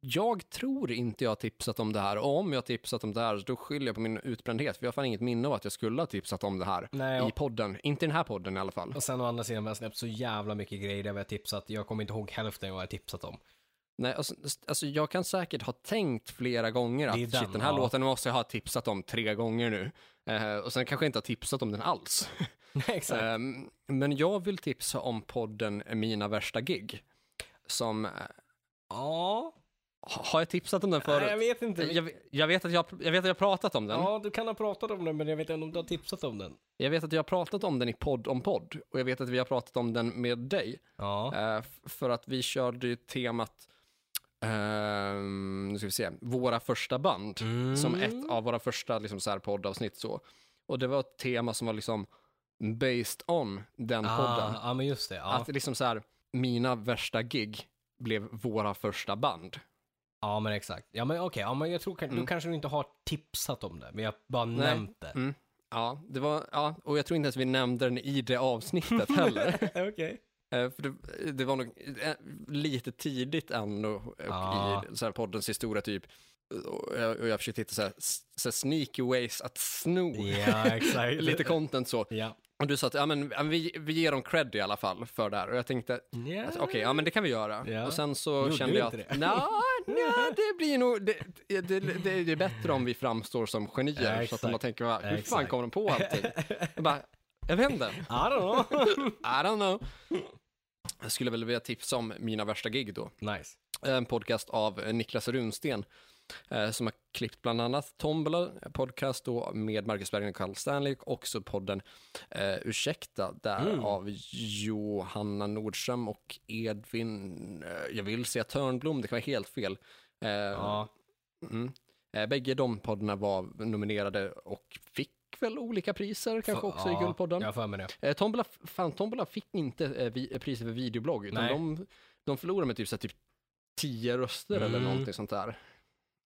Jag tror inte jag har tipsat om det här. Och om jag har tipsat om det här, då skyller jag på min utbrändhet. För jag har fan inget minne av att jag skulle ha tipsat om det här. Nej, I podden. Inte i den här podden i alla fall. och sen å andra sidan har jag släppt så jävla mycket grejer där vi har tipsat. Jag kommer inte ihåg hälften av vad jag har tipsat om. Nej, alltså, alltså jag kan säkert ha tänkt flera gånger att den, shit, den här ja. låten måste jag ha tipsat om tre gånger nu. Eh, och sen kanske jag inte har tipsat om den alls. Nej, exakt. Ehm, men jag vill tipsa om podden Mina värsta gig. Som eh, ja. Har jag tipsat om den förut? Nej, jag vet inte. Jag, jag, vet att jag, jag vet att jag har pratat om den. Ja, du kan ha pratat om den, men jag vet inte om du har tipsat om den. Jag vet att jag har pratat om den i podd om podd. Och jag vet att vi har pratat om den med dig. Ja. Eh, för att vi körde ju temat, ehm, nu ska vi se, våra första band. Mm. Som ett av våra första liksom, så här, poddavsnitt. Så. Och det var ett tema som var liksom based on den podden. Ah, ja, men just det. Ja, Att liksom så här, mina värsta gig blev våra första band. Ja men exakt. Ja, men okej. Ja, men jag tror Mm. kanske du inte har tipsat om det, men jag bara Nej. nämnt det. Mm. Ja, det var, ja, och jag tror inte ens vi nämnde den i det avsnittet heller. okej. Eh, För det, det var nog eh, lite tidigt ändå Ja. i så här poddens historia typ. Och jag, och jag försökte hitta så här, så här sneaky ways att sno Ja, lite content så. Ja. Och du sa att ja, men, vi, vi ger dem cred i alla fall för det här. Och jag tänkte, Ja. att, okej, ja men det kan vi göra. Ja. Och sen så Gjorde kände jag att, nja, det blir nog, det, det, det, det, är bättre om vi framstår som genier. Ja, så att exakt. de bara tänker, hur fan Exakt. kom de på allting? Jag bara, jag vet inte. I don't know. I don't know. Jag skulle väl vilja tipsa om Mina värsta gig då. nice. En podcast av Niklas Runsten som har klippt bland annat Tombola, podcast då med Marcus Berggren och Carl Stanley och också podden eh, Ursäkta där Mm. av Johanna Nordström och Edvin, eh, jag vill säga Törnblom, det kan vara helt fel. Eh, Ja. mm. eh, bägge de poddarna var nominerade och fick väl olika priser kanske också i Guldpodden. Jag för mig det. Eh, Tombola, fan, Tombola fick inte eh, vi, priset för videoblogg, utan Nej. de, de förlorade med typ, så här, typ tio röster eller Mm. någonting sånt där.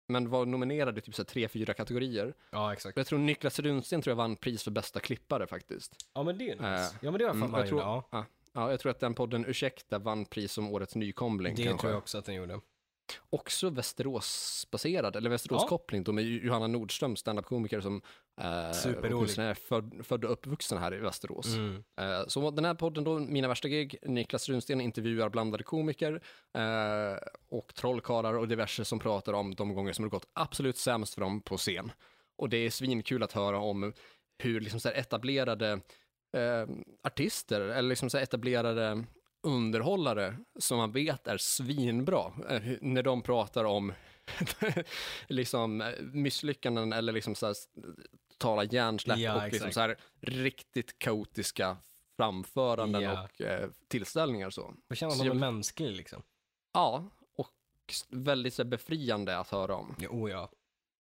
Men var nominerade i typ så här, tre, fyra kategorier. Ja, exakt. Och jag tror Niklas Runsten tror jag vann pris för bästa klippare faktiskt. Ja, men det är nice. Eh, Ja, men det har jag Mm, mig. jag, tror. Ja, jag tror att den podden Ursäkta vann pris som årets nykomling. Det kanske. tror jag också att den gjorde. Också Västerås-baserad, eller Västerås-koppling då med Johanna Nordström, standup-komiker som eh, är född, född och uppvuxen här i Västerås. Mm. Eh, Så den här podden då, Mina värsta gig, Niklas Runsten intervjuar blandade komiker eh, och trollkarlar och diverse som pratar om de gånger som det gått absolut sämst för dem på scen. Och det är svinkul att höra om hur liksom så etablerade eh, artister, eller liksom så etablerade underhållare som man vet är svinbra, eh, när de pratar om liksom eh, misslyckanden eller liksom så här tala hjärnsläpp Ja, och liksom så här riktigt kaotiska framföranden Ja. och eh, tillställningar så. Jag känner att de är mänsklig liksom. Ja, och väldigt så här, befriande att höra om. Jo, ja.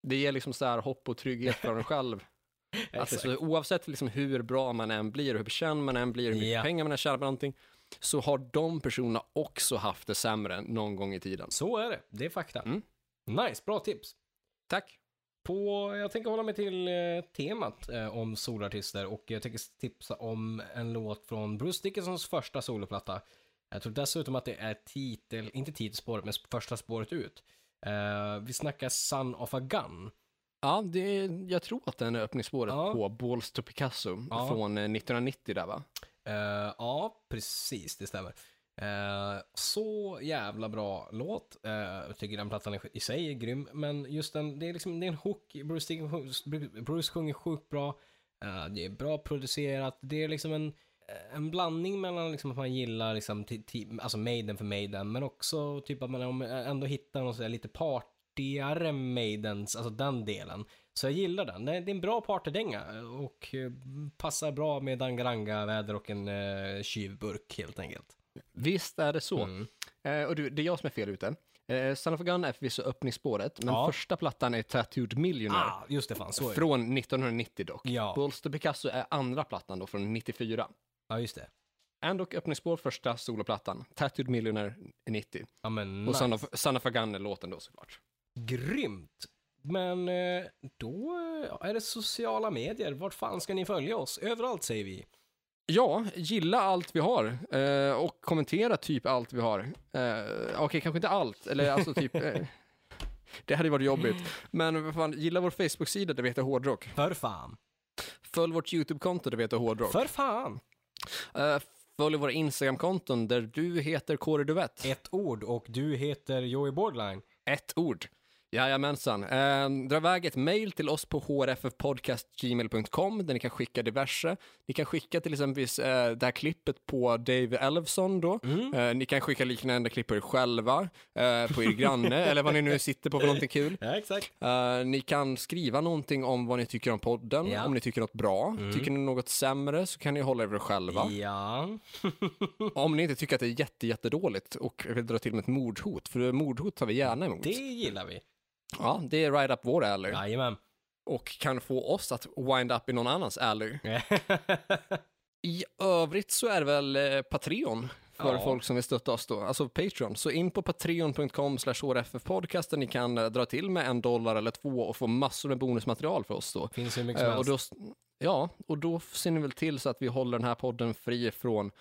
Det ger liksom så här hopp och trygghet för en själv. Att det, Exakt. så, oavsett liksom hur bra man än blir, hur känd man än blir, hur mycket Ja. pengar man än tjänar på någonting, så har de personerna också haft det sämre någon gång i tiden. Så är det. Det är fakta. Mm. Nice, bra tips. Tack. På, jag tänker hålla mig till eh, temat eh, om solartister och jag tänker tipsa om en låt från Bruce Dickinsons första soloplatta. Jag tror dessutom att det är titel, inte titelspåret, men första spåret ut. Eh, vi snackar Son of a Gun. Ja, det, jag tror att den är öppningsspåret Ja. på Balls to Picasso Ja. från eh, 1990 där va? Uh, ja, precis, det stämmer. Uh, så jävla bra låt. Uh, jag tycker den plattan är, i sig är grym, men just den, det är liksom, det är en hook. Bruce, Bruce sjunger sjukt bra. Det är bra producerat. Det är liksom en, en blandning mellan liksom att man gillar liksom, alltså Maiden för Maiden, men också typ att man ändå hittar något lite partigare Maidens, alltså den delen. Så jag gillar den. Det är en bra partydänga och eh, passar bra med dangaranga-väder och en uh, tjuvburk helt enkelt. Visst är det så. Mm. Eh, och du, det är jag som är fel ute. Eh, Son of a Gun är förvisso öppningsspåret, men Ja. första plattan är Tattooed Millionaire. Ah, just det fan, så. Från 1990 dock. Ja. To Picasso är andra plattan då från 94. Ja, just det. Ändå öppningsspår första soloplattan. Tattooed Millionaire 90. Ja, men Och nice. Son of, Son of a Gun är låten då såklart. Grymt! Men eh, då eh, är det sociala medier. Vart fan ska ni följa oss? Överallt säger vi. Ja, gilla allt vi har eh, och kommentera typ allt vi har. Okej, kanske inte allt, eller alltså typ... Det hade varit jobbigt. Men fan, gilla vår Facebook-sida, det vet jag hårdrock. För fan. Följ vårt YouTube-konto, det vet jag hårdrock. För fan. Följ våra Instagram-konton där du heter Kåre Duvett. Ett ord och du heter Joey Borderline. Ett ord. Jajamensan. Eh, dra iväg ett mail till oss på hrffpodcastgmail.com där ni kan skicka diverse. Ni kan skicka till exempel eh, det här klippet på Dave Elfson då. Eh, ni kan skicka liknande klipp på er själva, eh, på er granne eller vad ni nu sitter på för någonting kul. Ja, exakt. Eh, ni kan skriva någonting om vad ni tycker om podden, Ja. om ni tycker något bra. Tycker ni något sämre så kan ni hålla er för er själva. Ja. Om ni inte tycker att det är jätte, jättedåligt och vill dra till med ett mordhot, för mordhot tar vi gärna emot. Det gillar vi. Ja, det är right up vår alley. Jajamän. Och kan få oss att wind up i någon annans alley. I övrigt så är det väl eh, Patreon för Ja. folk som vill stötta oss då, alltså Patreon. Så in på patreon.com podcast där ni kan eh, dra till med en dollar eller två och få massor med bonusmaterial för oss då. Finns hur mycket som Eh, och helst. då, ja, och då ser ni väl till så att vi håller den här podden fri från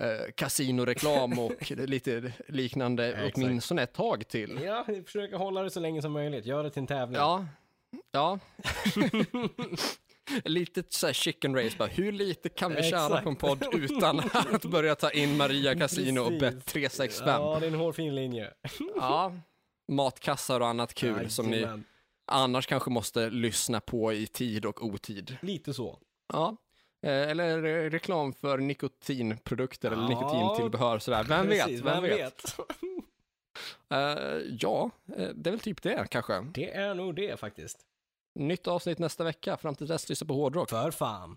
eh, kasinoreklam och lite liknande Exakt. åtminstone ett tag till. Ja, vi försöker hålla det så länge som möjligt. Gör det till en tävling. Ja, ja. lite så här chicken race bara, hur lite kan vi tjäna på en podd utan att börja ta in Maria Casino och Precis. Bet365? Ja, det är en hårfin linje. Ja, matkassar och annat kul som ni annars kanske måste lyssna på i tid och otid. Lite så. Ja, eller eh, reklam för nikotinprodukter eller Ja, nikotintillbehör sådär. Vem Precis, vet, vem vet. Eh, ja, eh, det är väl typ det kanske. Det är nog det faktiskt. Nytt avsnitt nästa vecka. Fram till dess, lyssna på hårdrock. För fan.